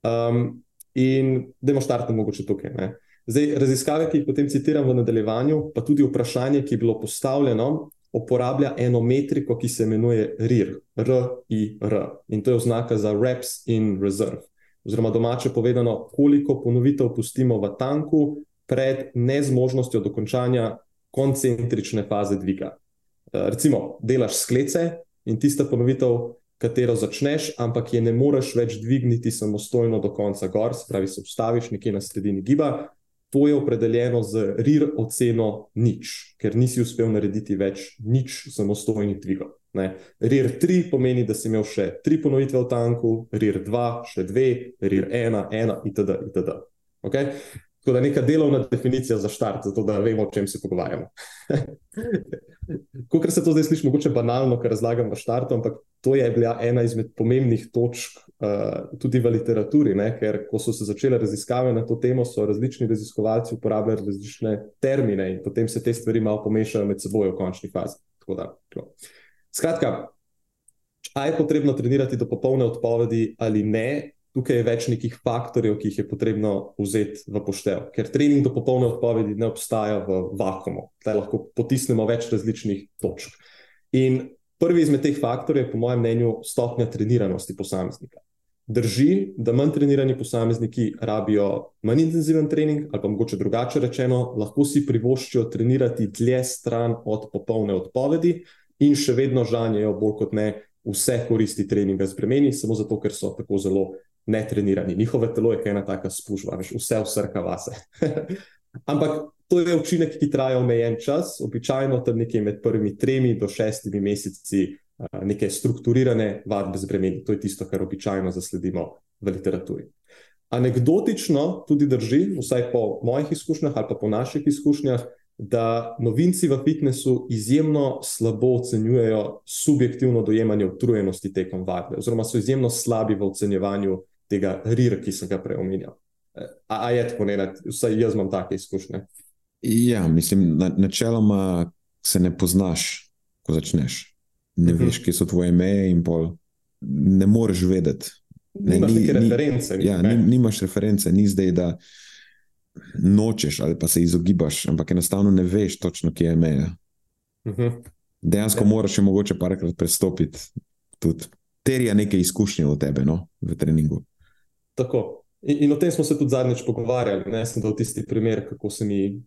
Speaker 2: Um, in dajmo štartati mogoče tukaj. Ne. Zdaj, raziskave, ki jih potem citiram v nadaljevanju, pa tudi vprašanje, ki je bilo postavljeno, uporablja eno metriko, ki se imenuje RIR, R-I-R. In to je oznaka za reps in reserve. Oziroma, domače povedano, koliko ponovitev pustimo v tanku pred nezmožnostjo dokončanja koncentrične faze dviga. Eh, Recimo, delaš sklece in tista ponovitev, katero začneš, ampak je ne moreš več dvigniti samostojno do konca gor, se pravi, se ustaviš nekje na sredini giba. To je opredeljeno z RIR oceno nič, ker nisi uspel narediti več nič samostojnih dvigov. RIR 3 pomeni, da si imel še tri ponovitve v tanku, RIR 2 še dve, RIR 1, 1 itd. itd. Okay? Tako da neka delovna definicija za štart, zato da vemo, o čem se pogovarjamo. [LAUGHS] Kot se to zdaj sliši, mogoče banalno, kar razlagam v štartu, ampak to je bila ena izmed pomembnih točk uh, tudi v literaturi, ne? ker ko so se začele raziskave na to temo, so različni raziskovalci uporabljali različne termine in potem se te stvari malo pomešajo med seboj v končni fazi. Da, Skratka, ali je potrebno trenirati do popolne odpovedi ali ne, tukaj je več nekih faktorjev, ki jih je potrebno vzeti v poštev, ker trening do popolne odpovedi ne obstaja v vakumu, da lahko potisnemo več različnih točk. In prvi izmed teh faktorjev je, po mojem mnenju, stopnja treniranosti posameznika. Drži, da manj trenirani posamezniki rabijo manj intenziven trening, ali pa mogoče drugače rečeno, lahko si privoščijo trenirati dlje stran od popolne odpovedi in še vedno žanjejo bolj kot ne vse koristi treninga spremeni, samo zato, ker so tako zelo netrenirani. Njihove telo je ena taka spužva, veš, vse vsrka vase. [LAUGHS] Ampak to je učinek, ki traja omejen čas, običajno tam nekje med prvimi tremi do šestimi meseci neke strukturirane vadbe z bremeni. To je tisto, kar običajno zasledimo v literaturi. Anekdotično tudi drži, vsaj po mojih izkušnjah ali pa po naših izkušnjah, da novinci v fitnessu izjemno slabo ocenjujejo subjektivno dojemanje utrujenosti tekom vadbe, oziroma so izjemno slabi v ocenjevanju tega RIR, ki sem ga prej omenjal. A, a je tako, ne, vsaj jaz imam take izkušnje.
Speaker 3: Ja, mislim, na, načeloma se ne poznaš, ko začneš. Ne -huh. veš, kje so tvoje meje, in pol ne moreš vedeti.
Speaker 2: Ne, nimaš ni, reference.
Speaker 3: Ni, ja, ni, nimaš reference, ni zdaj, da nočeš ali pa se izogibaš, ampak enostavno ne veš točno, kje je meja. Uh -huh. Dejansko ja. moraš še mogoče parkrat prestopiti, tudi terja nekaj izkušnje od tebe no, v treningu.
Speaker 2: Tako. In, in o tem smo se tudi zadnjič pogovarjali. Ne? Sem dal tisti primer, kako se mi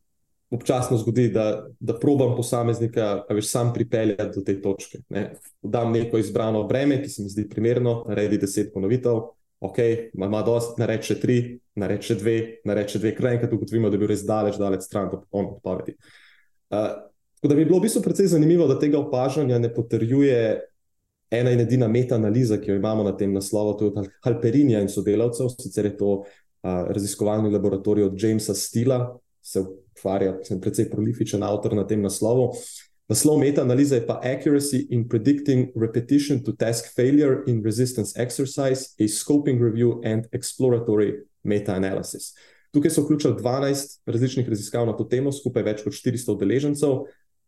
Speaker 2: občasno zgodi, da, da probam posameznika, a veš, sam pripeljati do te točke. Ne? Dam neko izbrano breme, ki se mi zdi primerno, naredi deset ponovitev, ok, ima dosti, nareče tri, nareče dve, nareče dve, kraj enkrat ugotovimo, da je bil res daleč, daleč stran od odpovedi. Uh, tako da bi bilo v bistvu precej zanimivo, da tega opažanja ne potrjuje ena in edina meta-analiza, ki jo imamo na tem naslovu, to je od Halperinja in sodelavcev, sicer je to uh, raziskovalni laboratorij od Jamesa Stila, se ukvarja, sem precej prolifičen avtor na tem naslovu. Naslov meta-analize je pa Accuracy in Predicting Repetition to Task Failure in Resistance Exercise, a Scoping Review and Exploratory Meta-analysis. Tukaj so vključili 12 različnih raziskav na to temo, skupaj več kot 400 udeležencev,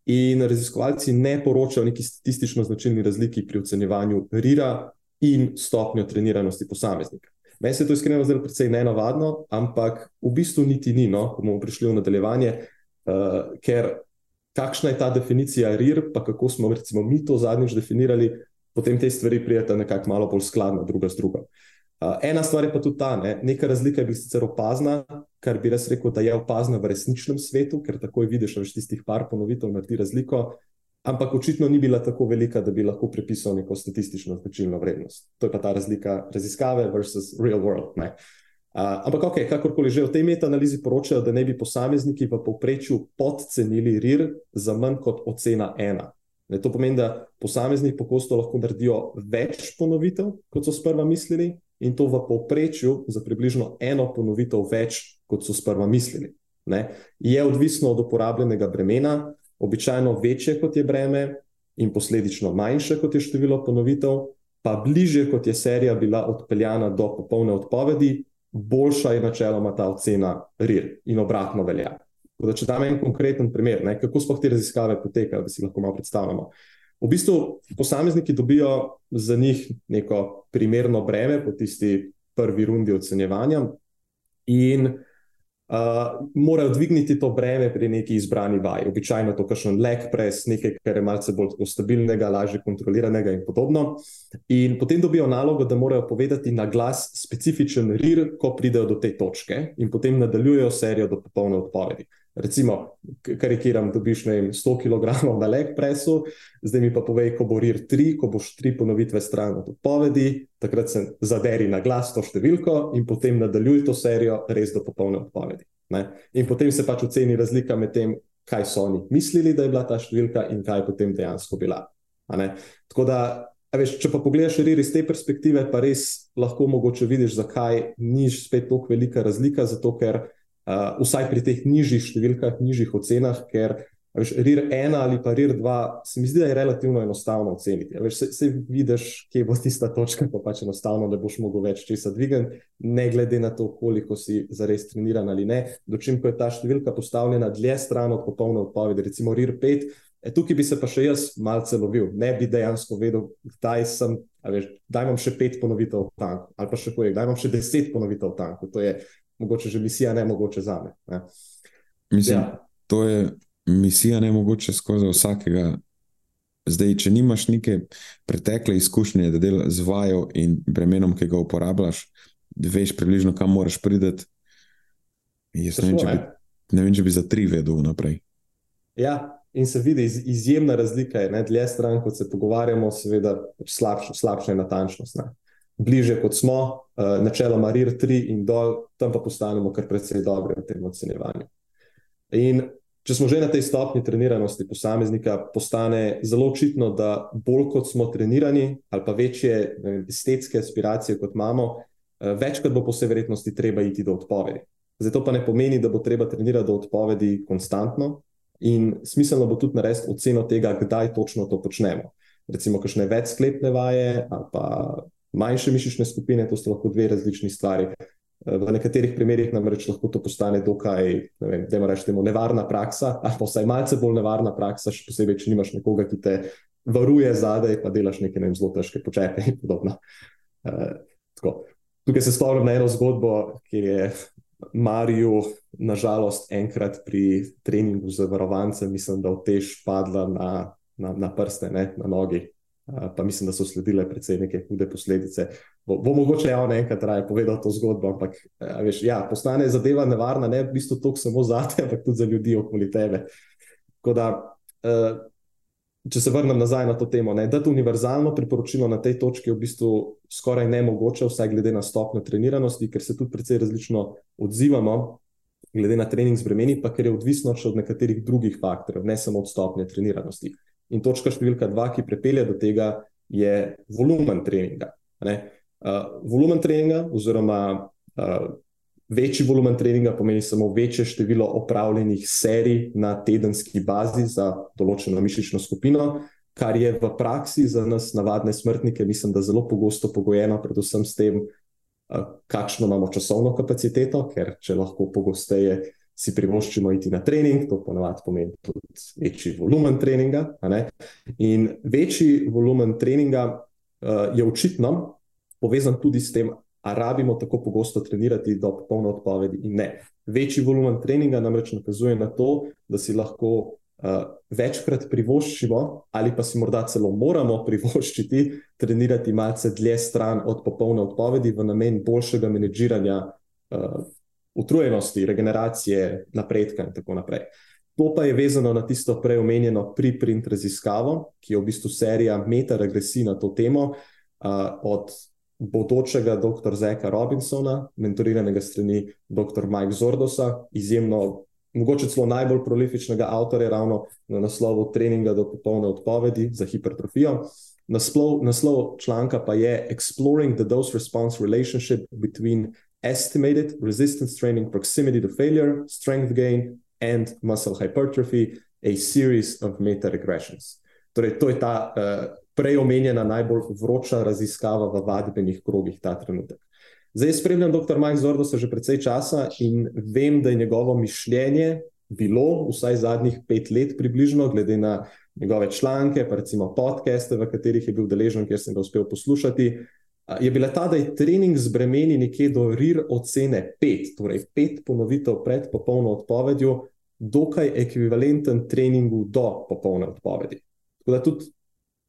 Speaker 2: In raziskovalci ne poročajo o neki statistično značilni razliki pri ocenjevanju RIRA in stopnjo treniranosti posameznika. Meni se to iskreno zdelo precej nenavadno, ampak v bistvu niti ni, no, ko bomo prišli v nadaljevanje, uh, ker kakšna je ta definicija RIR, pa kako smo recimo mi to zadnjič definirali, potem te stvari prijeta nekako malo bolj skladno, druga z drugo. Uh, ena stvar je pa tudi ta, ne, neka razlika je bila sicer opazna, kar bi res rekel, da je opazna v resničnem svetu, ker takoj vidiš, da tistih par ponovitev naredi razliko. Ampak očitno ni bila tako velika, da bi lahko prepisal neko statistično značilno vrednost. To je pa ta razlika raziskave versus real world. Ne? Uh, ampak, ok, kakorkoli že v tej meta-analizi poročajo, da ne bi posamezniki v povprečju podcenili RIR za manj kot ocena ena. Ne, to pomeni, da posamezniki pogosto lahko naredijo več ponovitev, kot so sprva mislili, in to v povprečju za približno eno ponovitev več, kot so sprva mislili. Ne? Je odvisno od uporabljenega bremena, običajno večje kot je breme in posledično manjše kot je število ponovitev, pa bližje kot je serija bila odpeljana do popolne odpovedi, boljša je načeloma ta ocena RIR in obratno velja. Da, če dam en konkreten primer, ne, kako sploh te raziskave potekajo, da si lahko malo predstavljamo. V bistvu posamezniki dobijo za njih neko primerno breme po tisti prvi rundi ocenjevanja in uh, morajo dvigniti to breme pri neki izbrani vaji. Običajno je to kakšen leg press, nekaj, kar je malce bolj stabilnega, lažje kontroliranega in podobno. In potem dobijo nalogo, da morajo povedati na glas specifičen RIR, ko pridejo do te točke in potem nadaljujejo serijo do popolne odpovedi. Recimo, karikiram, dobiš vem, 100 kg na leg presu, zdaj mi pa povej, ko bo RIR 3, ko boš tri ponovitve stran od odpovedi, takrat se zaderi na glas to številko in potem nadaljuj to serijo res do popolne odpovedi. Ne? In potem se pač oceni razlika med tem, kaj so oni mislili, da je bila ta številka in kaj je potem dejansko bila. Tako da, veš, če pa pogledaš RIR iz te perspektive, pa res lahko mogoče vidiš, zakaj ni spet tako velika razlika, zato ker uh, vsaj pri teh nižjih številkah, nižjih ocenah, ker Veš, RIR 1 ali pa RIR 2, se mi zdi, da je relativno enostavno oceniti. Veš, se, se vidiš, kje bo tista točka, pa pač enostavno ne boš mogel več česa dvigati, ne glede na to, koliko si zares treniran ali ne. Dočim, ko je ta številka postavljena dlje stran od popolne odpovedi, recimo RIR 5, e, tukaj bi se pa še jaz malce lovil, ne bi dejansko vedel, kdaj sem. Veš, daj vam še pet ponovitev v tanku, ali pa še pojek, daj vam še deset ponovitev v tanku. To je mogoče že misija, ne mogoče za me.
Speaker 3: Mislim, ja. to je misija ne mogoče skozi vsakega. Zdaj, če nimaš neke pretekle izkušnje, da delaš z vajo in bremenom, ki ga uporabljaš, veš približno, kam moraš priti. Jaz ne vem, če bi, ne vem, če bi za tri vedel naprej.
Speaker 2: Ja, in se vidi iz, izjemna razlika. Je, Dlje stran, kot se pogovarjamo, seveda pač slabša, slabša je natančnost. Ne? Bliže kot smo, uh, načeloma RIR 3 in dol, tam pa postanemo kar precej dobri v tem ocenjevanju. In Če smo že na tej stopni treniranosti posameznika, postane zelo očitno, da bolj kot smo trenirani, ali pa večje vem, estetske aspiracije kot imamo, eh, večkrat bo po vsej verjetnosti treba iti do odpovedi. Zato pa ne pomeni, da bo treba trenirati do odpovedi konstantno in smiselno bo tudi narediti oceno tega, kdaj točno to počnemo. Recimo, kakšne več sklepne vaje ali pa manjše mišične skupine, to so lahko dve različni stvari. V nekaterih primerjih namreč lahko to postane dokaj, ne vem, da imaš temu nevarna praksa, ali pa vsaj malce bolj nevarna praksa, še posebej, če nimaš nekoga, ki te varuje zadaj, pa delaš neke ne vem, zelo težke počepe in podobno. Uh, Tukaj se spomnim na eno zgodbo, ki je Mariju, nažalost, enkrat pri treningu z varovancem, mislim, da v tež padla na, na, na prste, ne, na nogi. Uh, pa mislim, da so sledile precej neke hude posledice. Uh, bo, bo mogoče javno enkrat raje povedal to zgodbo, ampak veš, ja, postane zadeva nevarna, ne v bistvu toliko samo za te, ampak tudi za ljudi okoli tebe. Da, uh, če se vrnem nazaj na to temo, da je to univerzalno priporočilo na tej točki v bistvu skoraj nemogoče, vsaj glede na stopnjo treniranosti, ker se tudi precej različno odzivamo. Glede na trening z bremeni, pa ker je odvisno še od nekaterih drugih faktorjev, ne samo od stopnje treniranosti. In točka številka dva, ki prepelje do tega, je volumen treninga. Uh, volumen treninga, oziroma uh, večji volumen treninga, pomeni samo večje število opravljenih serij na tedenski bazi za določeno mišično skupino, kar je v praksi za nas, navadne smrtnike, mislim, da zelo pogosto pogojeno, predvsem s tem, uh, kakšno imamo časovno kapaciteto, ker če lahko pogosteje si privoščimo iti na trening, to ponavadi pomeni tudi večji volumen treninga. In večji volumen treninga uh, je očitno povezan tudi s tem, ali rabimo tako pogosto trenirati do popolne odpovedi in ne. Večji volumen treninga namreč nakazuje na to, da si lahko uh, večkrat privoščimo, ali pa si morda celo moramo [LAUGHS] privoščiti, trenirati malce dlje stran od popolne odpovedi v namen boljšega menedžiranja uh, utrujenosti, regeneracije, napredka in tako naprej. To pa je vezano na tisto prej omenjeno preprint raziskavo, ki je v bistvu serija metaregresij na to temo, uh, od bodočega dr. Zeka Robinsona, mentoriranega strani dr. Mike Zordosa, izjemno, mogoče celo najbolj prolifičnega avtorja, ravno na naslovu Treninga do popolne odpovedi za hipertrofijo. Naslov, naslov članka pa je Exploring the Dose Response Relationship between Estimated Resistance Training Proximity to Failure, Strength Gain and Muscle Hypertrophy, a series of meta-regressions. Torej, to je ta uh, prej omenjena najbolj vroča raziskava v vadbenih krogih ta trenutek. Zdaj spremljam dr. Mike Zordosa že precej časa in vem, da je njegovo mišljenje bilo vsaj zadnjih pet let približno, glede na njegove članke, pa recimo podcaste, v katerih je bil deležen, kjer sem ga uspel poslušati, je bila ta, da je trening z bremeni nekje do RIR ocene pet, torej pet ponovitev pred popolno odpovedjo, dokaj ekvivalenten treningu do popolne odpovedi. Tako da tudi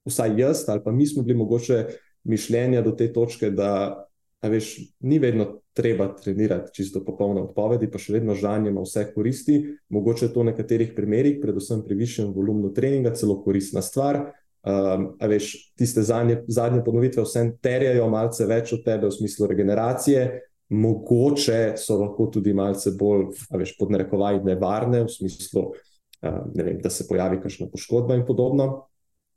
Speaker 2: vsaj jaz ali pa mi smo bili mogoče mišljenja do te točke, da veš, ni vedno treba trenirati čisto popolne odpovedi, pa še vedno žanjemo vse koristi. Mogoče je to v nekaterih primerih, predvsem pri višjem volumnu treninga, celo koristna stvar. Um, veš, tiste zadnje, zadnje ponovitve vsem terjajo malce več od tebe v smislu regeneracije, mogoče so lahko tudi malce bolj, veš, pod narekovaj, nevarne v smislu, uh, ne vem, da se pojavi kakšna poškodba in podobno.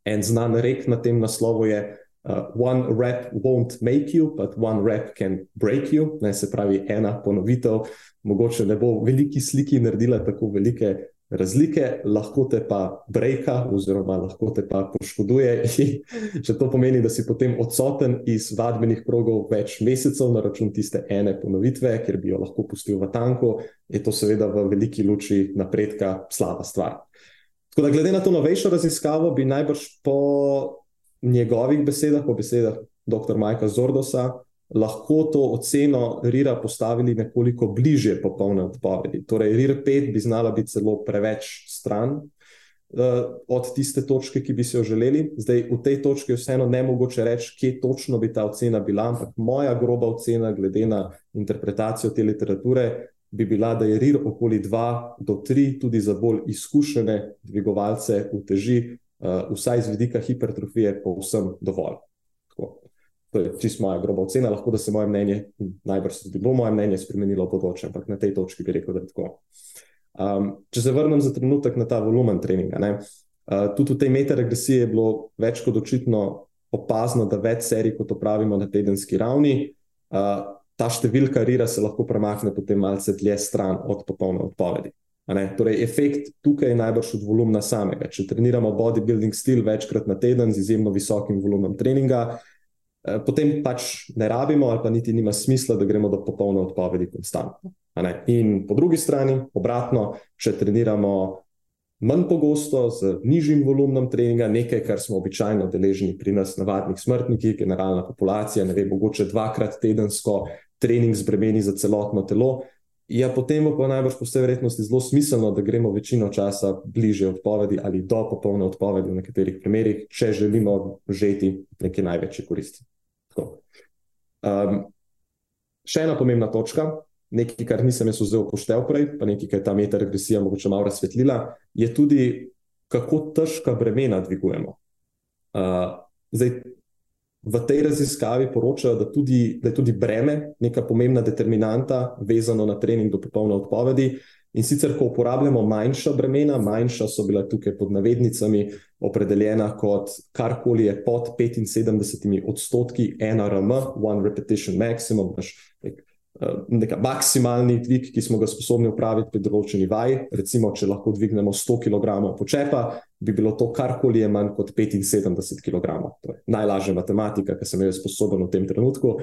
Speaker 2: En znan rek na tem naslovu je: uh, One rep won't make you, but one rep can break you. Ne, se pravi, ena ponovitev, mogoče ne bo v veliki sliki naredila tako velike razlike, lahko te pa breka, oziroma lahko te pa poškoduje. Če [LAUGHS] to pomeni, da si potem odsoten iz vadbenih progov več mesecev na račun tiste ene ponovitve, ker bi jo lahko pustil v tanku, je to seveda v veliki luči napredka slaba stvar. Tako da, glede na to novejšo raziskavo, bi najbrž po njegovih besedah, po besedah dr. Majka Zordosa, lahko to oceno RIR-a postavili nekoliko bliže popolne odpovedi. Torej, RIR-5 bi znala biti celo preveč stran uh, od tiste točke, ki bi si jo želeli. Zdaj, v tej točki je vseeno ne mogoče reči, kje točno bi ta ocena bila, ampak moja groba ocena, glede na interpretacijo te literature, bi bila, da je RIR okoli 2 do 3, tudi za bolj izkušene dvigovalce v teži, uh, vsaj z vidika hipertrofije, povsem dovolj. To je čisto moja groba ocena, lahko da se moje mnenje, najbrž se bo moje mnenje spremenilo v bodoče, ampak na tej točki bi rekel, da je tako. Um, če se vrnem za trenutek na ta volumen treninga. Uh, tudi v tej metaregresiji je bilo več kot očitno opazno, da več serij, kot opravimo na tedenski ravni, uh, ta številka rira se lahko premakne potem malce dlje stran od popolne odpovedi. Torej, efekt tukaj je najbrž od volumna samega. Če treniramo bodybuilding stil večkrat na teden z izjemno visokim volumnom treninga, Eh, potem pač ne rabimo, ali pa niti nima smisla, da gremo do popolne odpovedi konstantno. In po drugi strani, obratno, če treniramo manj pogosto, z nižjim volumnom treninga, nekaj, kar smo običajno deležni pri nas, navadnih smrtnikih, generalna populacija, ne vem, mogoče dvakrat tedensko trening z bremeni za celotno telo. Ja, potem pa najbrž po vsej verjetnosti zelo smiselno, da gremo večino časa bliže odpovedi ali do popolne odpovedi v nekaterih primerih, če želimo žeti neke največje koristi. Um, še ena pomembna točka, nekaj, kar nisem jaz vzel poštev prej, pa nekaj, kar je ta metaregresija mogoče malo razsvetlila, je tudi, kako težka bremena dvigujemo. Uh, zdaj, v tej raziskavi poročajo, da, tudi, da je tudi breme neka pomembna determinanta, vezano na trening do popolne odpovedi. In sicer, ko uporabljamo manjša bremena, manjša so bila tukaj pod navednicami opredeljena kot karkoli je pod 75 odstotki NRM, one repetition maximum, naš nek, nek maksimalni dvig, ki smo ga sposobni upraviti pri določeni vaji. Recimo, če lahko dvignemo 100 kg počepa, bi bilo to karkoli je manj kot 75 kg. To je najlažja matematika, ki sem jo sposoben v tem trenutku.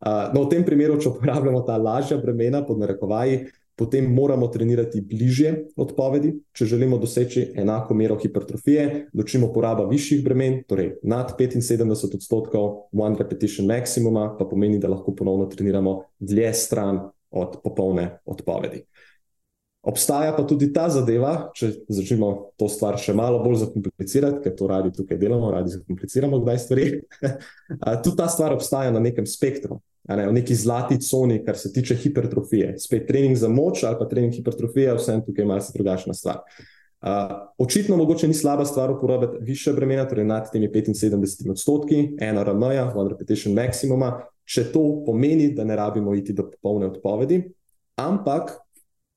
Speaker 2: No, v tem primeru, če uporabljamo ta lažja bremena pod narekovaji, potem moramo trenirati bližje odpovedi, če želimo doseči enako mero hipertrofije, dočimo poraba višjih bremen, torej nad 75 odstotkov, one repetition maximuma, pa pomeni, da lahko ponovno treniramo dlje stran od popolne odpovedi. Obstaja pa tudi ta zadeva, če začnemo to stvar še malo bolj zakomplicirati, ker to radi tukaj delamo, radi zakompliciramo, kdaj stvari. [LAUGHS] tudi ta stvar obstaja na nekem spektru ne, v neki zlati coni, kar se tiče hipertrofije. Spet trening za moč ali pa trening hipertrofije, vse tukaj je malce drugačna stvar. Uh, očitno mogoče ni slaba stvar uporabiti više bremena, torej nad temi 75 odstotki, ena RMA, one repetition maximuma, če to pomeni, da ne rabimo iti do popolne odpovedi, ampak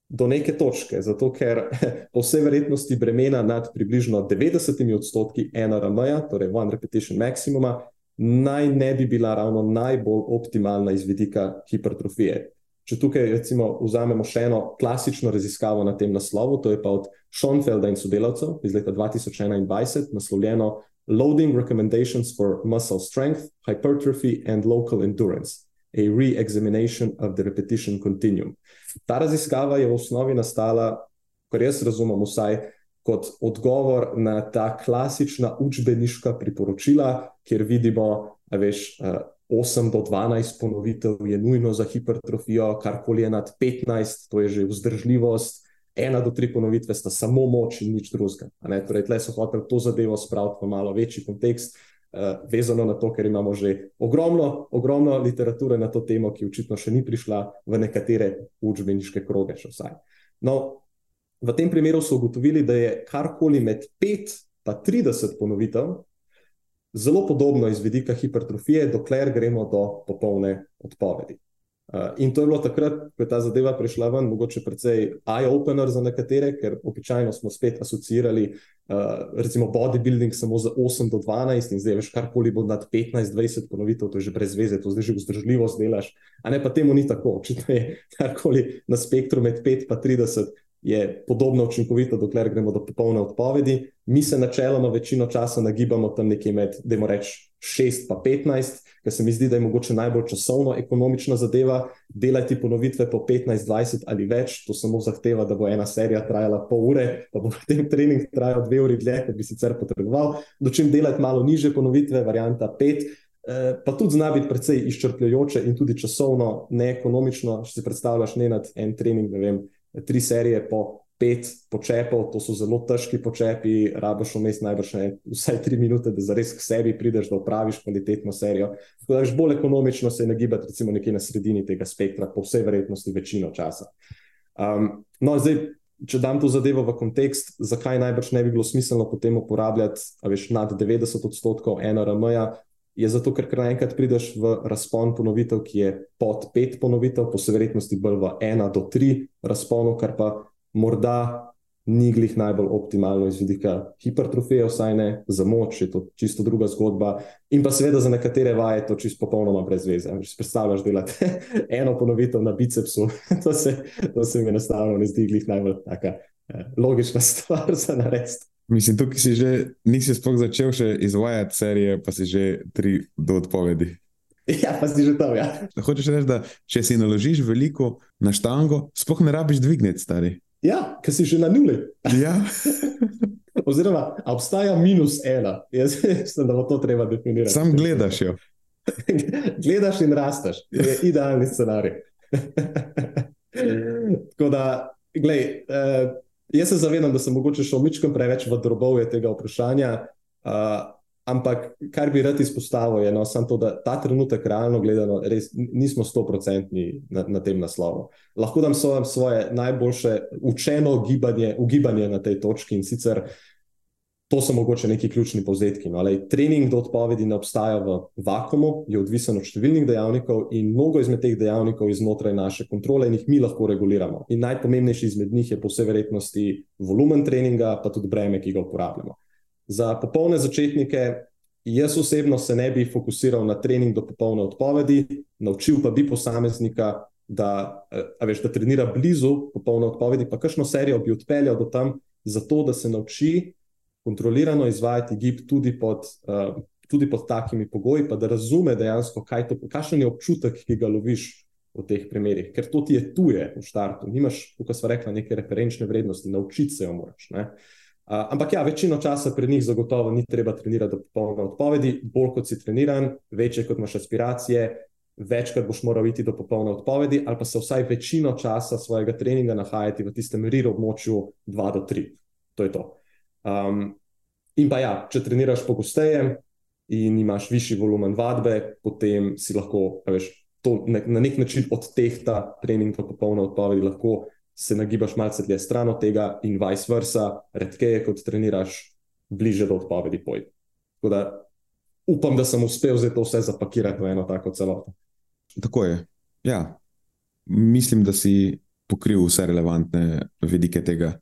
Speaker 2: do neke točke, zato ker [LAUGHS] po vsej verjetnosti bremena nad približno 90 odstotki ena RMA, torej one repetition maximuma, naj ne bi bila ravno najbolj optimalna iz vidika hipertrofije. Če tukaj recimo vzamemo še eno klasično raziskavo na tem naslovu, to je pa od Schoenfelda in sodelavcev iz leta 2021, naslovljeno Loading Recommendations for Muscle Strength, Hypertrophy and Local Endurance, a re-examination of the repetition continuum. Ta raziskava je v osnovi nastala, kar jaz razumem, vsaj kot odgovor na ta klasična učbeniška priporočila, kjer vidimo, da veš. 8 do 12 ponovitev je nujno za hipertrofijo, karkoli je nad 15, to je že vzdržljivost, 1 do 3 ponovitve sta samo moč in nič drugega. Torej, tle so hoteli to zadevo spraviti v malo večji kontekst, uh, vezano na to, ker imamo že ogromno, ogromno literature na to temo, ki očitno še ni prišla v nekatere učbeniške kroge. No, V tem primeru so ugotovili, da je karkoli med 5 in 30 ponovitev zelo podobno iz vidika hipertrofije, dokler gremo do popolne odpovedi. Uh, in to je bilo takrat, ko je ta zadeva prišla ven, mogoče precej eye-opener za nekatere, ker običajno smo spet asociirali, uh, recimo, bodybuilding samo za 8 do 12 in zdaj veš, karkoli bo nad 15-20 ponovitev, to je že brez veze, to zdaj že vzdržljivost delaš. A ne pa temu ni tako, očitno je karkoli na spektru med 5 in 30 je podobno učinkovito, dokler gremo do popolne odpovedi. Mi se načeloma večino časa nagibamo tam nekje med, da imamo reči, 6 pa 15, ker se mi zdi, da je mogoče najbolj časovno ekonomična zadeva. Delati ponovitve po 15, 20 ali več, to samo zahteva, da bo ena serija trajala pol ure, pa bo [LAUGHS] potem trening trajal dve uri dlje, kot bi sicer potreboval. Dočim delati malo niže ponovitve, varianta 5. Eh, pa tudi zna biti precej izčrpljujoče in tudi časovno neekonomično. Če si predstavljaš ne nad en trening, ne vem, tri serije po pet počepov, to so zelo težki počepi, rabiš vmes najbrž ne, vsaj tri minute, da zares k sebi prideš, da upraviš kvalitetno serijo. Tako da je bolj ekonomično se nagibati, recimo, nekje na sredini tega spektra, po vsej verjetnosti, večino časa. Um, no, zdaj, če dam to zadevo v kontekst, zakaj najbrž ne bi bilo smiselno potem uporabljati, veš, nad 90 odstotkov NRM-ja, je zato, ker naenkrat prideš v razpon ponovitev, ki je pod pet ponovitev, po vsej verjetnosti bolj v ena do tri razponu, kar pa morda ni glih najbolj optimalno iz vidika hipertrofije, vsaj ne za moč, je to čisto druga zgodba. In pa seveda za nekatere vaje to čisto popolnoma brez veze. Če si predstavljaš delati [LAUGHS] eno ponovitev na bicepsu, [LAUGHS] to se, to se mi enostavno ne zdi glih najbolj taka eh, logična [LAUGHS] stvar za narediti.
Speaker 3: Mislim, tukaj si že nisi sploh začel še izvajati serije, pa si že tri do odpovedi. [LAUGHS]
Speaker 2: Ja, pa si že tam. Ja.
Speaker 3: Hočeš reči, da če si naložiš veliko na štango, sploh ne rabiš dvigniti, stari.
Speaker 2: Ja, ker si že na nuli.
Speaker 3: Ja. [LAUGHS]
Speaker 2: Oziroma, obstaja minus ena. Jaz mislim, da bo to treba definirati.
Speaker 3: Sam gledaš jo. [LAUGHS]
Speaker 2: gledaš in rasteš. To je idealni scenarij. Tako da, gledaj. Uh, Jaz se zavedam, da sem mogoče šel mičkom preveč v drobove tega vprašanja, uh, ampak kar bi rad izpostavil, je no, to, da ta trenutek, realno gledano, res nismo stoprocentni na, na tem naslovu. Lahko dam svoje najboljše učeno gibanje, ugibanje na tej točki in sicer To so mogoče neki ključni povzetki. No, lej, trening do odpovedi ne obstaja v vakumu, je odvisen od številnih dejavnikov in mnogo izmed teh dejavnikov je znotraj naše kontrole in jih mi lahko reguliramo. In najpomembnejši izmed njih je po vsej verjetnosti volumen treninga, pa tudi breme, ki ga uporabljamo. Za popolne začetnike, jaz osebno se ne bi fokusiral na trening do popolne odpovedi, naučil pa bi posameznika, da, veš, da trenira blizu popolne odpovedi, pa kakšno serijo bi odpeljal do tam, zato da se nauči kontrolirano izvajati gib tudi pod, uh, tudi pod takimi pogoji, pa da razume dejansko, kaj to, kakšen je občutek, ki ga loviš v teh primerih, ker to ti je tuje v štartu. Nimaš, kot smo rekli, neke referenčne vrednosti, naučiti se jo moraš. Uh, ampak ja, večino časa pri njih zagotovo ni treba trenirati do popolne odpovedi, bolj kot si treniran, večje kot imaš aspiracije. Večkrat boš moral iti do popolne odpovedi, ali pa se vsaj večino časa svojega treninga nahajati v tistem RIR območju 2 do 3. To je to. Um, in pa ja, če treniraš pogosteje in imaš višji volumen vadbe, potem si lahko, veš, to na, na nek način odtehta trening do popolne odpovedi, lahko se nagibaš malce dlje stran od tega in vice versa, redkeje kot treniraš, bliže do odpovedi poj. Tako da upam, da sem uspel zdaj to vse zapakirati v eno tako celoto.
Speaker 3: Tako je. Ja, mislim, da si pokril vse relevantne vidike tega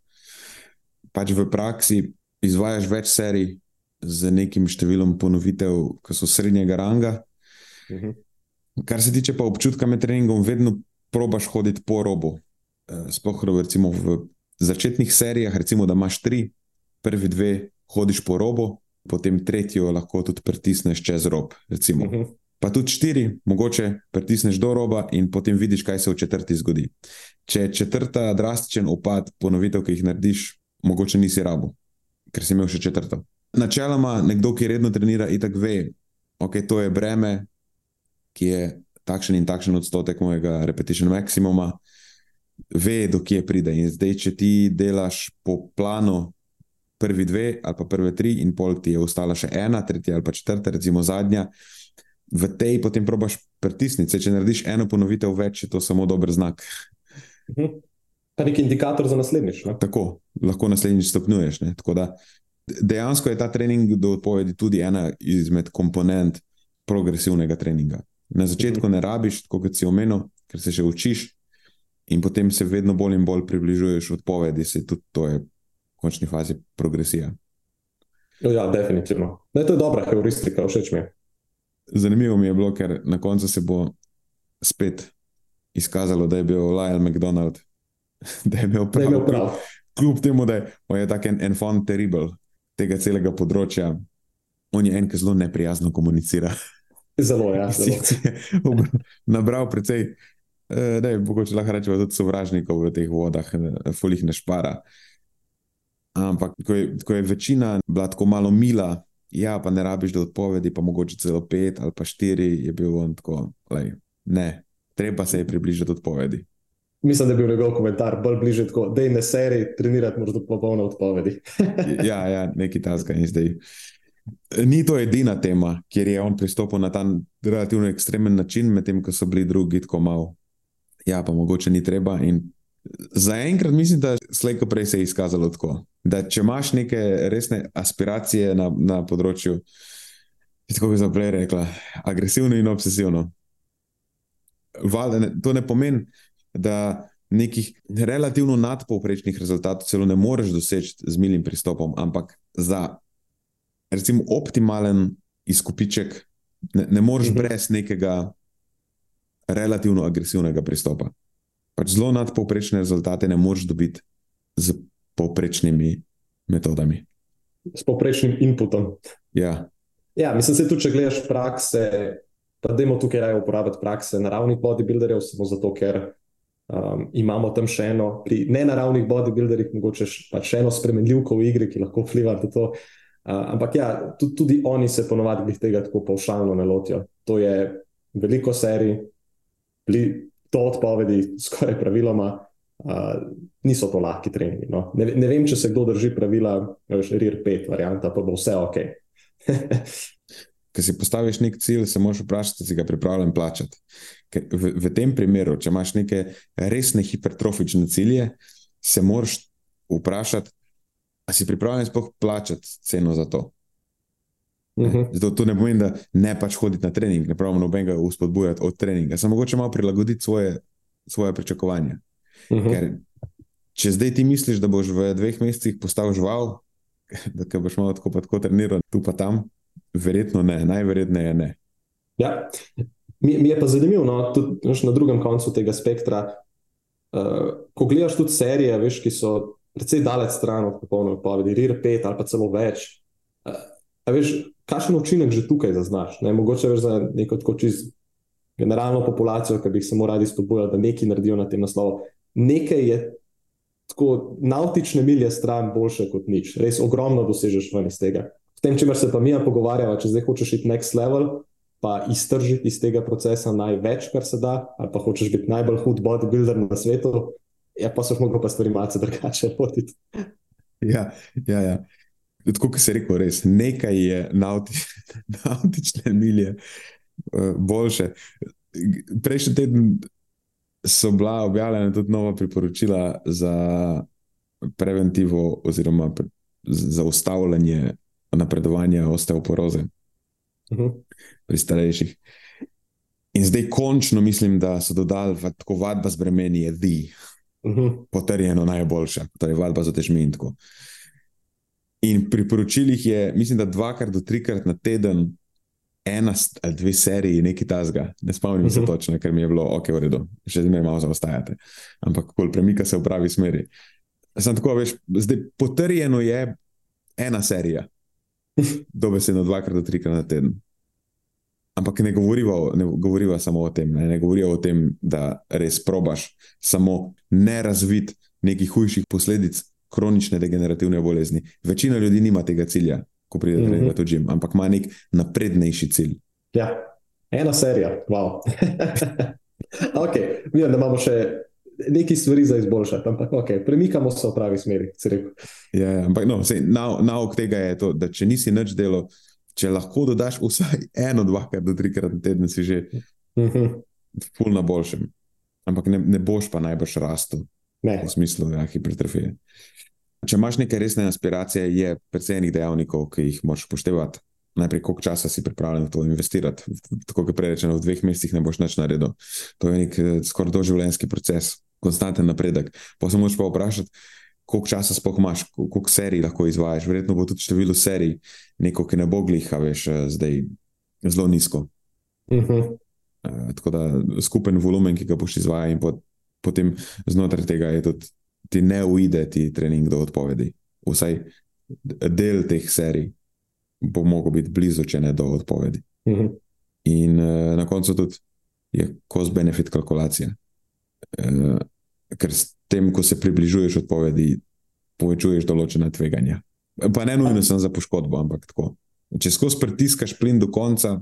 Speaker 3: pač v praksi izvajaš več serij z nekim številom ponovitev, ki so srednjega ranga. Uh mhm. -huh. Kar se tiče pa občutka med treningom, vedno probaš hoditi po robu. Eh, sploh recimo v začetnih serijah, recimo, da imaš tri, prvi dve hodiš po robu, potem tretjo lahko tudi pritisneš čez rob. Recimo. Uh mhm. -huh. Pa tudi štiri, mogoče pritisneš do roba in potem vidiš, kaj se v četrti zgodi. Če je četrta drastičen upad ponovitev, ki jih narediš, mogoče nisi rabo, ker si imel še četrto. Načeloma, nekdo, ki redno trenira, itak ve, okay, to je breme, ki je takšen in takšen odstotek mojega repetition maksimuma, ve, do kje pride. In zdaj, če ti delaš po planu, prvi dve ali pa prve tri, in pol ti je ostala še ena, tretja ali pa četrta, recimo zadnja. V tej potem probaš pritisniti. Če narediš eno ponovitev več, je to samo dober znak.
Speaker 2: Nek indikator za naslednjič. Ne?
Speaker 3: Tako, lahko naslednjič stopnjuješ. Dejansko je ta trening do odpovedi tudi ena izmed komponent progresivnega treninga. Na začetku ne rabiš, kot si omenil, ker se še učiš, in potem se vedno bolj in bolj približuješ odpovedi, se tudi to je v končni fazi progresija.
Speaker 2: Ja, definitivno. Ne, to je dobra heuristika, všeč mi je.
Speaker 3: Zanimivo mi je bilo, ker na koncu se bo spet izkazalo, da je bil Lyle McDonald [LAUGHS] da je imel
Speaker 2: Da je
Speaker 3: prav.
Speaker 2: imel prav.
Speaker 3: Kljub temu, da je, on je tak en, en fond terrible tega celega področja, on je en, ki zelo neprijazno komunicira. [LAUGHS]
Speaker 2: Zelo, ja. Zelo.
Speaker 3: Je nabral precej, eh, ne, mogoče lahko rečemo, tudi sovražnikov v teh vodah, eh, folih ne špara. Ampak, ko je, ko je večina bila tako malo mila, ja, pa ne rabiš do odpovedi, pa mogoče celo pet ali pa štiri, je bil on tako, lej, ne, treba se je približati odpovedi.
Speaker 2: Mislim, da je bil njegov komentar bolj tako, da je ne seri, trenirati moraš do popolne odpovedi. [LAUGHS]
Speaker 3: Ja, ja neki taska in zdaj. Ni to edina tema, kjer je on pristopil na ta relativno ekstremen način, medtem ko so bili drugi tako malo. Ja, pa mogoče ni treba. In zaenkrat mislim, da slejko prej se je izkazalo tako. Da če imaš neke resne aspiracije na, na področju, tako kot sem prej rekla, agresivno in obsesivno. Valjda, ne, to ne pomeni, da nekih relativno nadpovprečnih rezultatov celo ne moreš doseči z milim pristopom, ampak za recimo optimalen izkupiček ne, ne moreš
Speaker 2: Mhm.
Speaker 3: brez nekega relativno agresivnega pristopa. Pač zelo nadpovprečne rezultate ne moreš dobiti z povprečnimi metodami.
Speaker 2: S poprečnim inputom.
Speaker 3: Ja,
Speaker 2: Ja, mislim, da tudi če gledaš prakse, pa dajmo tukaj raje uporabiti prakse naravnih bodybuilderjev, samo zato, ker um, imamo tam še eno, pri nenaravnih bodybuilderjih, mogoče pač še eno spremenljivko v igri, ki lahko vpliva na to. Uh, ampak ja, tudi, tudi oni se ponovadi glih tega tako pavšalno ne lotijo. To je veliko serij, bili to odpovedi, skoraj praviloma. Uh, niso to lahki treningi. No. Ne, ne vem, če se kdo drži pravila, veš, RIR 5 varianta, pa bo vse ok. [LAUGHS]
Speaker 3: Ker si postaviš nek cilj, se moraš vprašati, si ga pripravljen plačati. Ker v, v tem primeru, če imaš neke resne hipertrofične cilje, se moraš vprašati, ali si pripravljen sploh plačati ceno za to.
Speaker 2: Mhm.
Speaker 3: Zato to ne pomeni, da ne pač hoditi na trening, ne pravimo nobenega uspodbujati od treninga, samo mogoče malo prilagoditi svoje, svoje pričakovanja.
Speaker 2: Mhm.
Speaker 3: Ker če zdaj ti misliš, da boš v dveh mesecih postal žival, [LAUGHS] da boš malo tako, tako treniral, tu pa tam, verjetno ne, najverjetneje ne.
Speaker 2: Ja. Mi, mi je pa zanimivo, no, tudi veš, na drugem koncu tega spektra. Uh, ko gledaš tudi serije, veš, ki so precej daleč stran od popolne odpovedi, RIR 5 ali pa celo več. Uh, veš, kakšen učinek že tukaj zaznaš? Ne? Mogoče veš za neko tako čist generalno populacijo, ki bi jih samo radi spodbujali, da nekaj naredijo na tem naslovu. Nekaj je tako nautične milje stran boljše kot nič. Res ogromno dosežeš ven iz tega. V tem, čemer se pa mi pogovarjava, če zdaj hočeš iti next level, pa iztržiti iz tega procesa največ, kar se da, ali pa hočeš biti najbolj hud bodybuilder na svetu, ja, pa so lahko pa stvari malce drugače lotiti.
Speaker 3: Ja, ja, ja. Tako kot si rekel, res nekaj je nauti, [LAUGHS] nautične milje uh, boljše. Prejšnji teden so bila objavljena tudi nova priporočila za preventivo oziroma pre, za ustavljanje napredovanja osteoporoze
Speaker 2: Mhm.
Speaker 3: pri starejših. In zdaj končno mislim, da so dodali, da tako vadba z bremeni je the,
Speaker 2: Mhm.
Speaker 3: potrjeno najboljša, torej vadba z otežmi in tako. In pri poročilih je, mislim, da dvakrat do trikrat na teden, ena ali dve seriji, nekaj tasga. Ne spomnim se
Speaker 2: Mhm.
Speaker 3: točno, ker mi je bilo ok, v redu, še zmeraj malo zaostajate. Ampak kol premika se v pravi smeri. Sem tako, veš, zdaj potrjeno je ena serija, dobesedno dvakrat do trikrat na teden. Ampak ne govoriva, ne govoriva samo o tem, ne, ne govoriva o tem, da res probaš samo ne razviti nekih hujših posledic kronične degenerativne bolezni. Večina ljudi nima tega cilja, ko pride
Speaker 2: Mhm.
Speaker 3: mm -hmm. v gim, ampak ima nek naprednejši cilj.
Speaker 2: Ja, ena serija, wow. [LAUGHS] ok, vidim, da imamo še nekaj stvari za izboljšati, ampak ok, premikamo se v pravi smeri.
Speaker 3: Ja, ja, ampak no, sej, nau, nauk tega je to, da če nisi nič delo, če lahko dodaš [LAUGHS] vsaj eno, dvakrat do trikrat na teden, si že
Speaker 2: Mhm.
Speaker 3: ful na boljšem. Ampak ne, ne boš pa najbrž rastel.
Speaker 2: Ne,
Speaker 3: v smislu ja, hipertrofije. Če imaš neke resne aspiracije, je precej enih dejavnikov, ki jih moraš upoštevati. Najprej, koliko časa si pripravljen v to investirati. Tako kot prej rečeno, v dveh mesecih ne boš nič naredil. To je nek eh, skoraj doživljenjski proces, konstanten napredek. Pa se moraš pa vprašati, koliko časa sploh imaš, kol- koliko serij lahko izvajaš. Verjetno bo tudi število serij, neko, ki ne bo gliha, veš, eh, zdaj zelo nizko.
Speaker 2: Mhm.
Speaker 3: Eh, Tako da skupen volumen, ki ga boš izvajal, in po potem znotraj tega je tudi ti ne uide ti trening do odpovedi. Vsaj del teh serij bo mogel biti blizu, če ne do odpovedi.
Speaker 2: Mhm.
Speaker 3: In uh, na koncu tudi je cost-benefit kalkulacija. Uh, ker s tem, ko se približuješ odpovedi, povečuješ določena tveganja. Pa ne nujno samo za poškodbo, ampak tako. Če skozi pritiskaš plin do konca,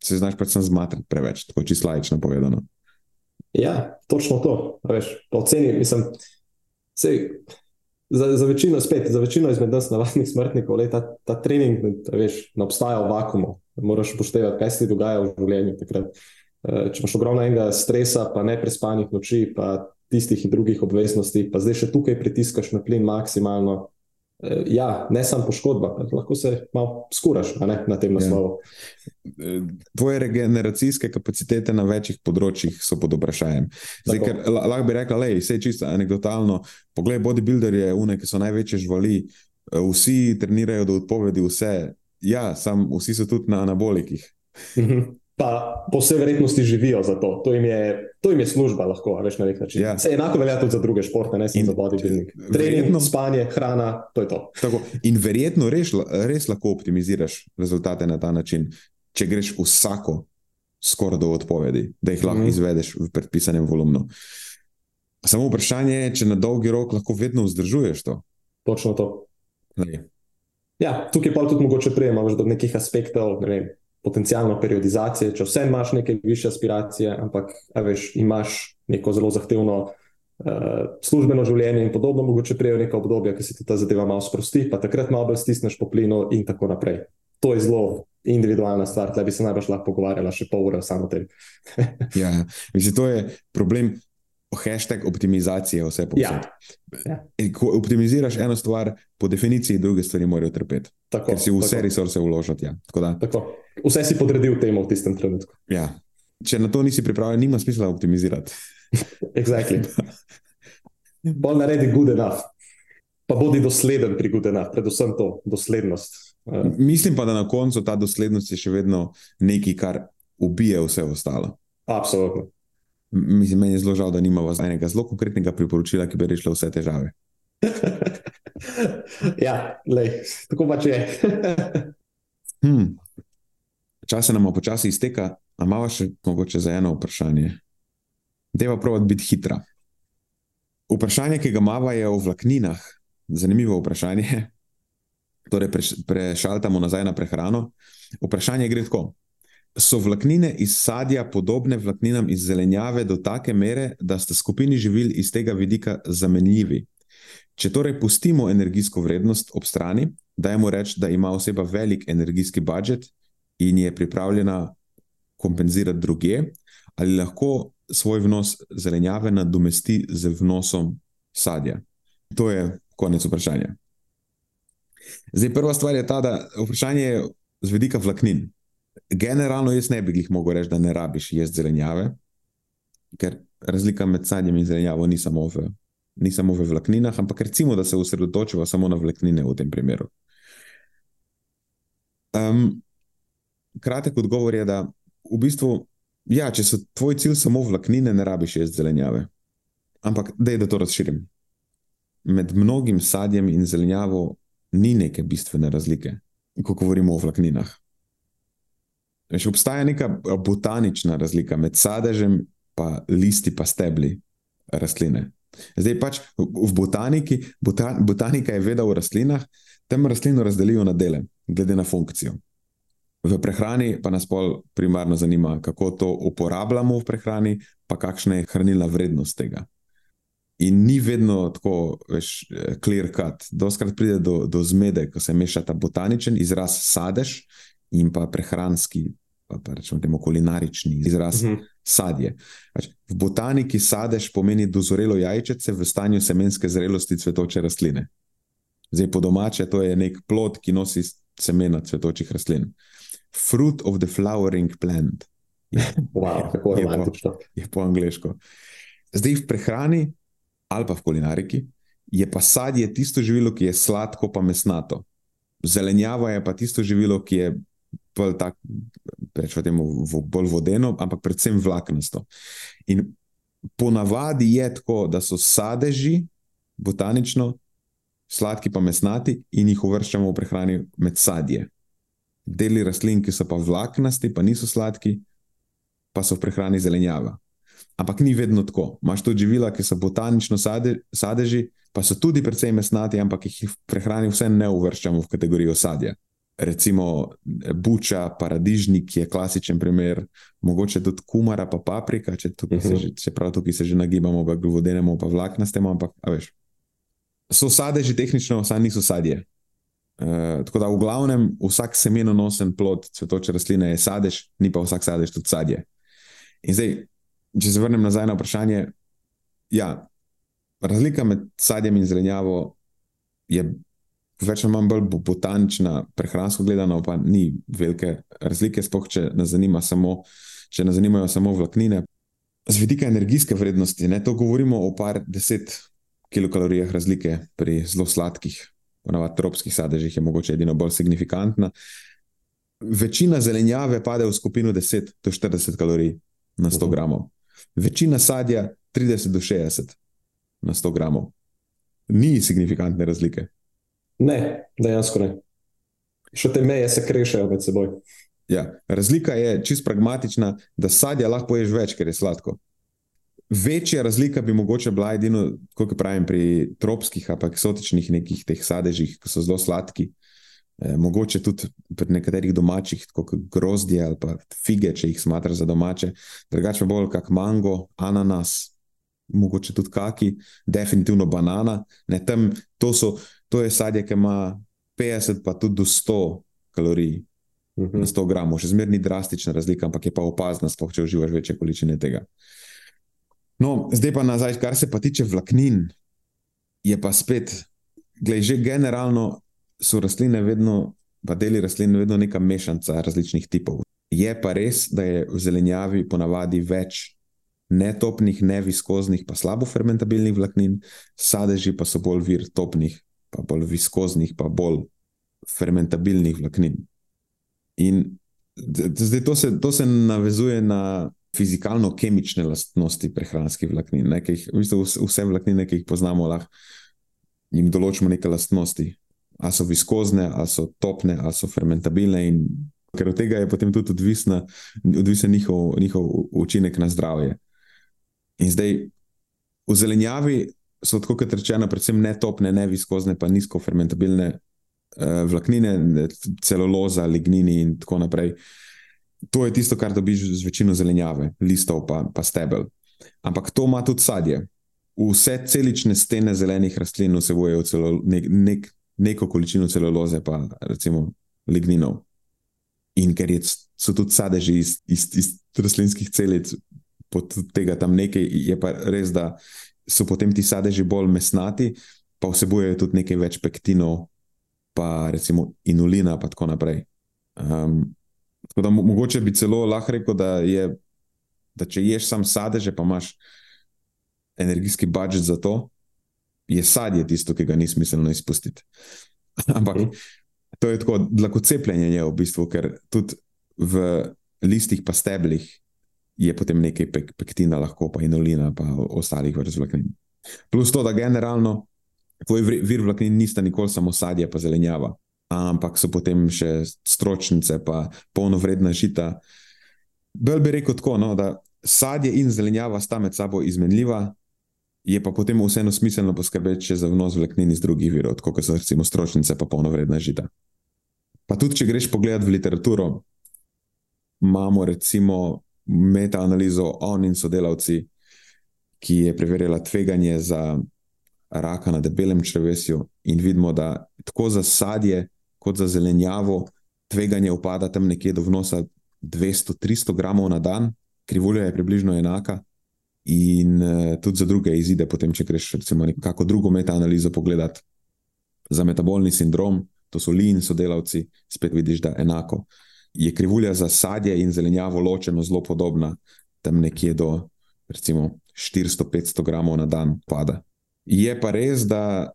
Speaker 3: se znaš predvsem zmatrati preveč, tako čisto lajično povedano.
Speaker 2: Ja, točno to. Veš, po oceni, mislim, sej, za, za, večino, spet, za večino izmed nas, navadnih smrtnikov, lej, ta, ta trening veš, ne obstaja v vakumu. Moraš upoštevati, kaj se ti dogaja v življenju. Takrat. Eh, Če imaš ogromno enega stresa, pa ne prespanih noči, pa tistih in drugih obveznosti, pa zdaj še tukaj pritiskaš na plin maksimalno. eh, Ja, ne samo poškodba, lahko se malo skuraš ne, na tem naslovu.
Speaker 3: Eh, Tvoje regeneracijske kapacitete na večjih področjih so pod vprašanjem. Zdaj, ker lahko bi rekla, da je vse čisto anegdotalno. Poglej, bodybuilderje, une, ki so največje živali, eh, vsi trenirajo do odpovedi, vse. Ja, sam vsi so tudi na anabolikih.
Speaker 2: Pa po vsej verjetnosti živijo za to. To jim je, to jim je služba, lahko veš na nek način.
Speaker 3: Ja.
Speaker 2: Se enako velja tudi za druge športe, ne samo za bodybuilding. Trening,
Speaker 3: verjetno-
Speaker 2: spanje, hrana, to je to.
Speaker 3: Tako, in verjetno res, res lahko optimiziraš rezultate na ta način, če greš vsako skoraj do odpovedi, da jih lahko
Speaker 2: Mhm.
Speaker 3: izvedeš v predpisanem volumnu. Samo vprašanje je, če na dolgi rok lahko vedno vzdržuješ to.
Speaker 2: Točno to.
Speaker 3: Lej,
Speaker 2: Ja, tukaj pa tudi mogoče prejemaš do nekih aspektov, ne vem, potencijalno periodizacije, če vse imaš neke više aspiracije, ampak veš, imaš neko zelo zahtevno uh, službeno življenje in podobno, mogoče prejo neko obdobje, ki se ti ta zadeva malo sprosti, pa takrat malo bolj stisneš po plinu in tako naprej. To je zelo individualna stvar, da bi se najbrž lahko pogovarjala še pol ure samo o tem. [LAUGHS]
Speaker 3: Ja, mislim, to je problem. Hashtag optimizacije vse povsod.
Speaker 2: Ja, ja.
Speaker 3: Ko optimiziraš eno stvar, po definiciji druge stvari morajo trpeti,
Speaker 2: tako.
Speaker 3: ker si vse
Speaker 2: tako,
Speaker 3: resurse vložiti. Ja. Tako da,
Speaker 2: tako. Vse si podredil temu v tistem trenutku.
Speaker 3: ja. Če na to nisi pripravljen, nima smisla optimizirati.
Speaker 2: Exactly. [LAUGHS] Bolj naredi good enough. Pa bodi dosleden pri good enough, predvsem to doslednost. Uh,
Speaker 3: Mislim pa, da na koncu ta doslednost je še vedno nekaj, kar ubije vse ostalo.
Speaker 2: absolutno.
Speaker 3: Mislim, meni je zelo žal, da nimamo enega zelo konkretnega priporočila, ki bi rešilo vse težave. [LAUGHS]
Speaker 2: ja, lej, tako pač je. [LAUGHS]
Speaker 3: Hmm. Čas se nam počasi izteka, a malo še mogoče za eno vprašanje. Deva praviti biti hitra. Vprašanje, ki ga imamo, je o vlakninah. Zanimivo vprašanje. [LAUGHS] Torej, preš, prešaltamo nazaj na prehrano. Vprašanje gre tako. So vlaknine iz sadja podobne vlakninam iz zelenjave do take mere, da sta skupini živil iz tega vidika zamenljivi? Če torej pustimo energijsko vrednost ob strani, dajmo reči, da ima oseba velik energijski budžet in je pripravljena kompenzirati druge, ali lahko svoj vnos zelenjave nadomesti z vnosom sadja? To je konec vprašanja. Zdaj, prva stvar je ta, da vprašanje je z vidika vlaknin. Generalno jaz ne bi jih mogel reči, da ne rabiš jesti zelenjave, ker razlika med sadjem in zelenjavo ni samo v, ni samo v vlakninah, ampak recimo, da se osredotočimo samo na vlaknine v tem primeru. Um, kratek odgovor je, da v bistvu, ja, če so tvoj cilj samo vlaknine, ne rabiš jesti zelenjave. Ampak, da je da to razširim. Med mnogim sadjem in zelenjavo ni neke bistvene razlike, ko govorimo o vlakninah. Veš, obstaja neka botanična razlika med sadežem, pa listi, pa stebli rastline. Zdaj pač v botaniki, bota, botanika je veda o rastlinah, tam rastlino razdelijo na dele, glede na funkcijo. V prehrani pa nas pol primarno zanima, kako to uporabljamo v prehrani, pa kakšna je hranilna vrednost tega. In ni vedno tako, veš, clear cut. Doskrat pride do, do zmede, ko se mešata botaničen izraz sadež in pa prehranski, pa, pa rečemo temu kulinarični izraz
Speaker 2: Mhm.
Speaker 3: sadje. Pač, v botaniki sadež pomeni dozorelo jajčece v stanju semenske zrelosti cvetoče rastline. Zdaj, po domače, to je nek plod, ki nosi semena cvetočih rastlin. Fruit of the flowering plant [LAUGHS]
Speaker 2: Wow, kako
Speaker 3: Je
Speaker 2: romantično.
Speaker 3: je po angliško. Zdaj v prehrani ali pa v kulinariki je pa sadje tisto živilo, ki je sladko, pa mesnato. Zelenjava je pa tisto živilo, ki je bolj tak, rečemo temu, bolj vodeno, ampak predvsem vlaknasto. In ponavadi je tako, da so sadeži, botanično, sladki pa mesnati in jih uvrščamo v prehrani med sadje. Deli rastlin, ki so pa vlaknasti, pa niso sladki, pa so v prehrani zelenjava. Ampak ni vedno tako. Imáš tudi živila, ki so botanično sade, sadeži, pa so tudi precej mesnati, ampak jih v prehrani vse ne uvrščamo v kategorijo sadja. Recimo buča, paradižnik je klasičen primer, mogoče tudi kumara, pa paprika, če, uh -huh. se, že, če prav tukaj se že nagibamo, pa glovodenemo, pa vlaknastemo, ampak veš. So sadeži tehnično, saj niso sadje. Uh, tako da v glavnem vsak semenonosen plod cvetoče rastline je sadež, ni pa vsak sadež tudi sadje. In zdaj, če se vrnem nazaj na vprašanje, ja, razlika med sadjem in zelenjavo je več ali manj bolj botanična, prehransko gledano, pa ni velike razlike, spoh, če nas, zanima samo, če nas zanimajo samo vlaknine. Z vidika energijske vrednosti, ne, to govorimo o par deset kilokalorijah razlike pri zelo sladkih, ponavadi tropskih sadežih, je mogoče edino bolj signifikantna. Večina zelenjave pade v skupino 10 do 40 kalorij na 100 gramov, večina sadja 30 do 60 na 100 gramov. Ni signifikantne razlike.
Speaker 2: Ne, dejansko ne. Še te meje se krešajo med seboj.
Speaker 3: Ja, razlika je čist pragmatična, da sadja lahko poješ več, ker je sladko. Večja razlika bi mogoče bila edino, kot pravim, pri tropskih ali eksotičnih nekih teh sadežih, ki so zelo sladki. E, mogoče tudi pri nekaterih domačih, kot grozdje ali pa fige, če jih smatra za domače, drugače bolj kot mango, ananas, mogoče tudi kaki, definitivno banana. Ne, tam, to, so, to je sadje, ki ima 50 pa tudi do 100 kalorij uh -huh. na 100 gramov, še zmerni drastična razlika, ampak je pa opazna, sploh če uživaš večje količine tega. No, zdaj pa nazaj, kar se pa tiče vlaknin, je pa spet, gledaj, že generalno so rastline vedno, pa deli rastlin vedno neka mešanica različnih tipov. Je pa res, da je v zelenjavi ponavadi več netopnih, neviskoznih, pa slabo fermentabilnih vlaknin, sadeži pa so bolj vir topnih, pa bolj viskoznih, pa bolj fermentabilnih vlaknin. In zdaj to se, to se navezuje na fizikalno-kemične lastnosti prehranskih vlaknin. Ne, jih, v bistvu vse vlaknine, ki jih poznamo, lahko jim določimo neke lastnosti. Ali so viskozne, ali so topne, ali so fermentabilne, in ker od tega je potem tudi odvisna, odvisen njihov, njihov učinek na zdravje. In zdaj v zelenjavi so, tako kot rečeno, predvsem netopne, neviskozne, pa nizko fermentabilne uh, vlaknine, celuloza, lignini in tako naprej. To je tisto, kar dobiš z večino zelenjave, listov pa, pa stebel. Ampak to ima tudi sadje. Vse celične stene zelenih rastlin vsebujejo celo, nek, nek, neko količino celuloze, pa recimo ligninov. In ker je, so tudi sadeži iz, iz, iz rastlinskih celic pod tega tam nekaj, je pa res, da so potem ti sadeži bolj mesnati, pa vsebujejo tudi nekaj več pektinov, pa recimo inulina, in tako naprej. Um, tako da mogoče bi celo lahko rekel, da, je, da če ješ sam sadeže, pa imaš energijski budžet za to, je sadje tisto, ki ga ni smiselno izpustiti. [LAUGHS] Ampak to je tako, lahko cepljenje je v bistvu, ker tudi v listih, pa steblih je potem nekaj pek, pektina, lahko pa inulina, pa ostalih vrst vlaknin. Plus to, da generalno tvoj vir vlaknin nista nikoli samo sadje, pa zelenjava, ampak so potem še stročnice, pa polnovredna žita. Bel bi rekel tako, no, da sadje in zelenjava sta med sabo izmenljiva. Je pa potem vseeno smiselno poskrbeti za vnos vlaknin iz drugih virov, kot so recimo stročnice, pa polnovredna žita. Pa tudi, če greš pogledat v literaturo, imamo recimo metaanalizo on in sodelavci, ki je preverjala tveganje za raka na debelem črvesju, in vidimo, da tako za sadje, kot za zelenjavo, tveganje upada tam nekje do vnosa 200-300 gramov na dan, krivulja je približno enaka. In uh, tudi za druge izide, potem, če greš recimo neko drugo metaanalizo pogledati za metabolni sindrom, to so li in sodelavci, spet vidiš, da je enako. Je krivulja za sadje in zelenjavo ločeno zelo podobna, tam nekje do 400-500 gramov na dan pada. Je pa res, da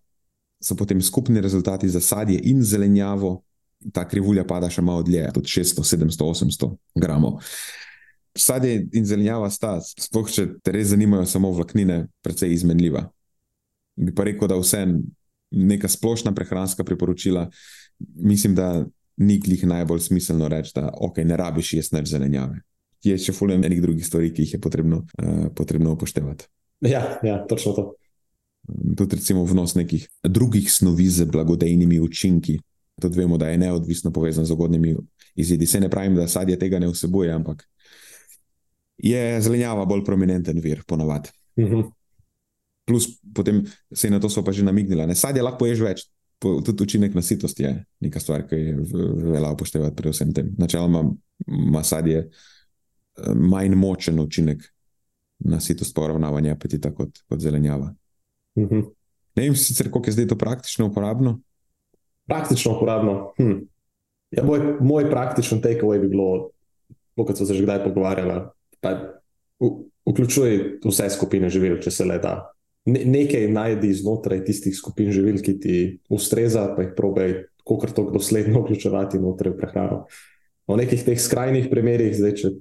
Speaker 3: so potem skupni rezultati za sadje in zelenjavo, ta krivulja pada še malo dlje, tudi 600, 700, 800 gramov. sadje in zelenjava sta, sploh če te res zanimajo samo vlaknine, precej izmenljiva. Bi pa rekel, da vse neka splošna prehranska priporočila, mislim, da ni glih najbolj smiselno reči, da ok, ne rabiš jesti več zelenjave. Je še fulno enih drugih stvari, ki jih je potrebno, uh, potrebno upoštevati.
Speaker 2: Ja, ja, točno to.
Speaker 3: Tudi recimo vnos nekih drugih snovi z blagodejnimi učinki. Tudi vemo, da je neodvisno povezan z ugodnimi izidi. Se ne pravim, da sadje tega ne vsebuje, ampak je zelenjava bolj prominenten vir, ponavadi. Uh
Speaker 2: mhm.
Speaker 3: -huh. Plus, potem se na to so pa že namignila. Sadje lahko ješ več, tudi učinek na sitost je nekaj stvar, ki je velja upoštevati pri vsem tem. Načeloma ima sadje eh, manj močen učinek na sitost poravnavanja apetita kot, kot zelenjava.
Speaker 2: Uh -huh.
Speaker 3: Ne vem sicer, koliko je zdaj to praktično uporabno.
Speaker 2: Praktično uporabno. Hm. Ja, moj, moj praktičen takeaway bi bilo, kot so se že kdaj pogovarjali, da vključuje vse skupine živil, če se le da. Ne, nekaj najdi znotraj tistih skupin živil, ki ti ustreza, pa jih probej, kako to dosledno [LAUGHS] vključevati znotraj prehrano. V nekih teh skrajnih primerih, zdaj, če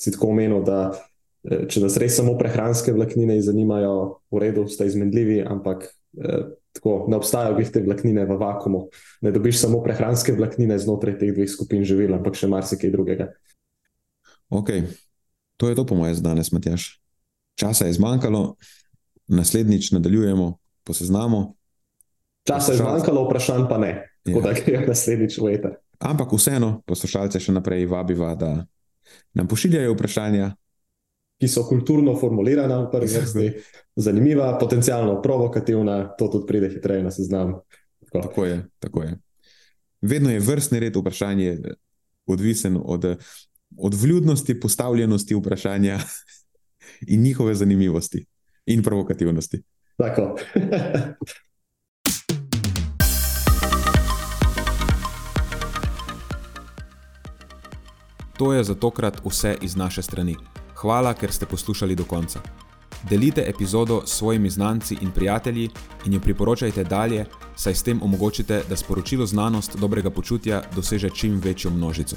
Speaker 2: si tako omenil, da eh, če nas res samo prehranske vlaknine zanimajo, v redu, ste izmenljivi, ampak eh, tako, ne obstajajo glih te vlaknine v vakumu. Ne dobiš samo prehranske vlaknine znotraj teh dveh skupin živil, ampak še marsikaj drugega.
Speaker 3: Ok, to je to po mojem danes, Matjaš. Časa je zmanjkalo, naslednjič nadaljujemo po seznamu.
Speaker 2: Časa je zmanjkalo, vprašanj pa ne, tako ja. da gremo naslednjič v eter.
Speaker 3: Ampak vseeno, poslušalce še naprej vabiva, da nam pošiljajo vprašanja.
Speaker 2: Ki so kulturno formulirana v prvi vrsti, zanimiva, potencialno provokativna, to tudi pride hitreje na seznam.
Speaker 3: Tako. tako je, tako je. Vedno je vrstni red vprašanja odvisen od, od vljudnosti, postavljenosti vprašanja [LAUGHS] in njihove zanimivosti in provokativnosti.
Speaker 2: Tako.
Speaker 1: to je za tokrat vse iz naše strani. Hvala, ker ste poslušali do konca. Delite epizodo s svojimi znanci in prijatelji in jo priporočajte dalje, saj s tem omogočite, da sporočilo znanost dobrega počutja doseže čim večjo množico.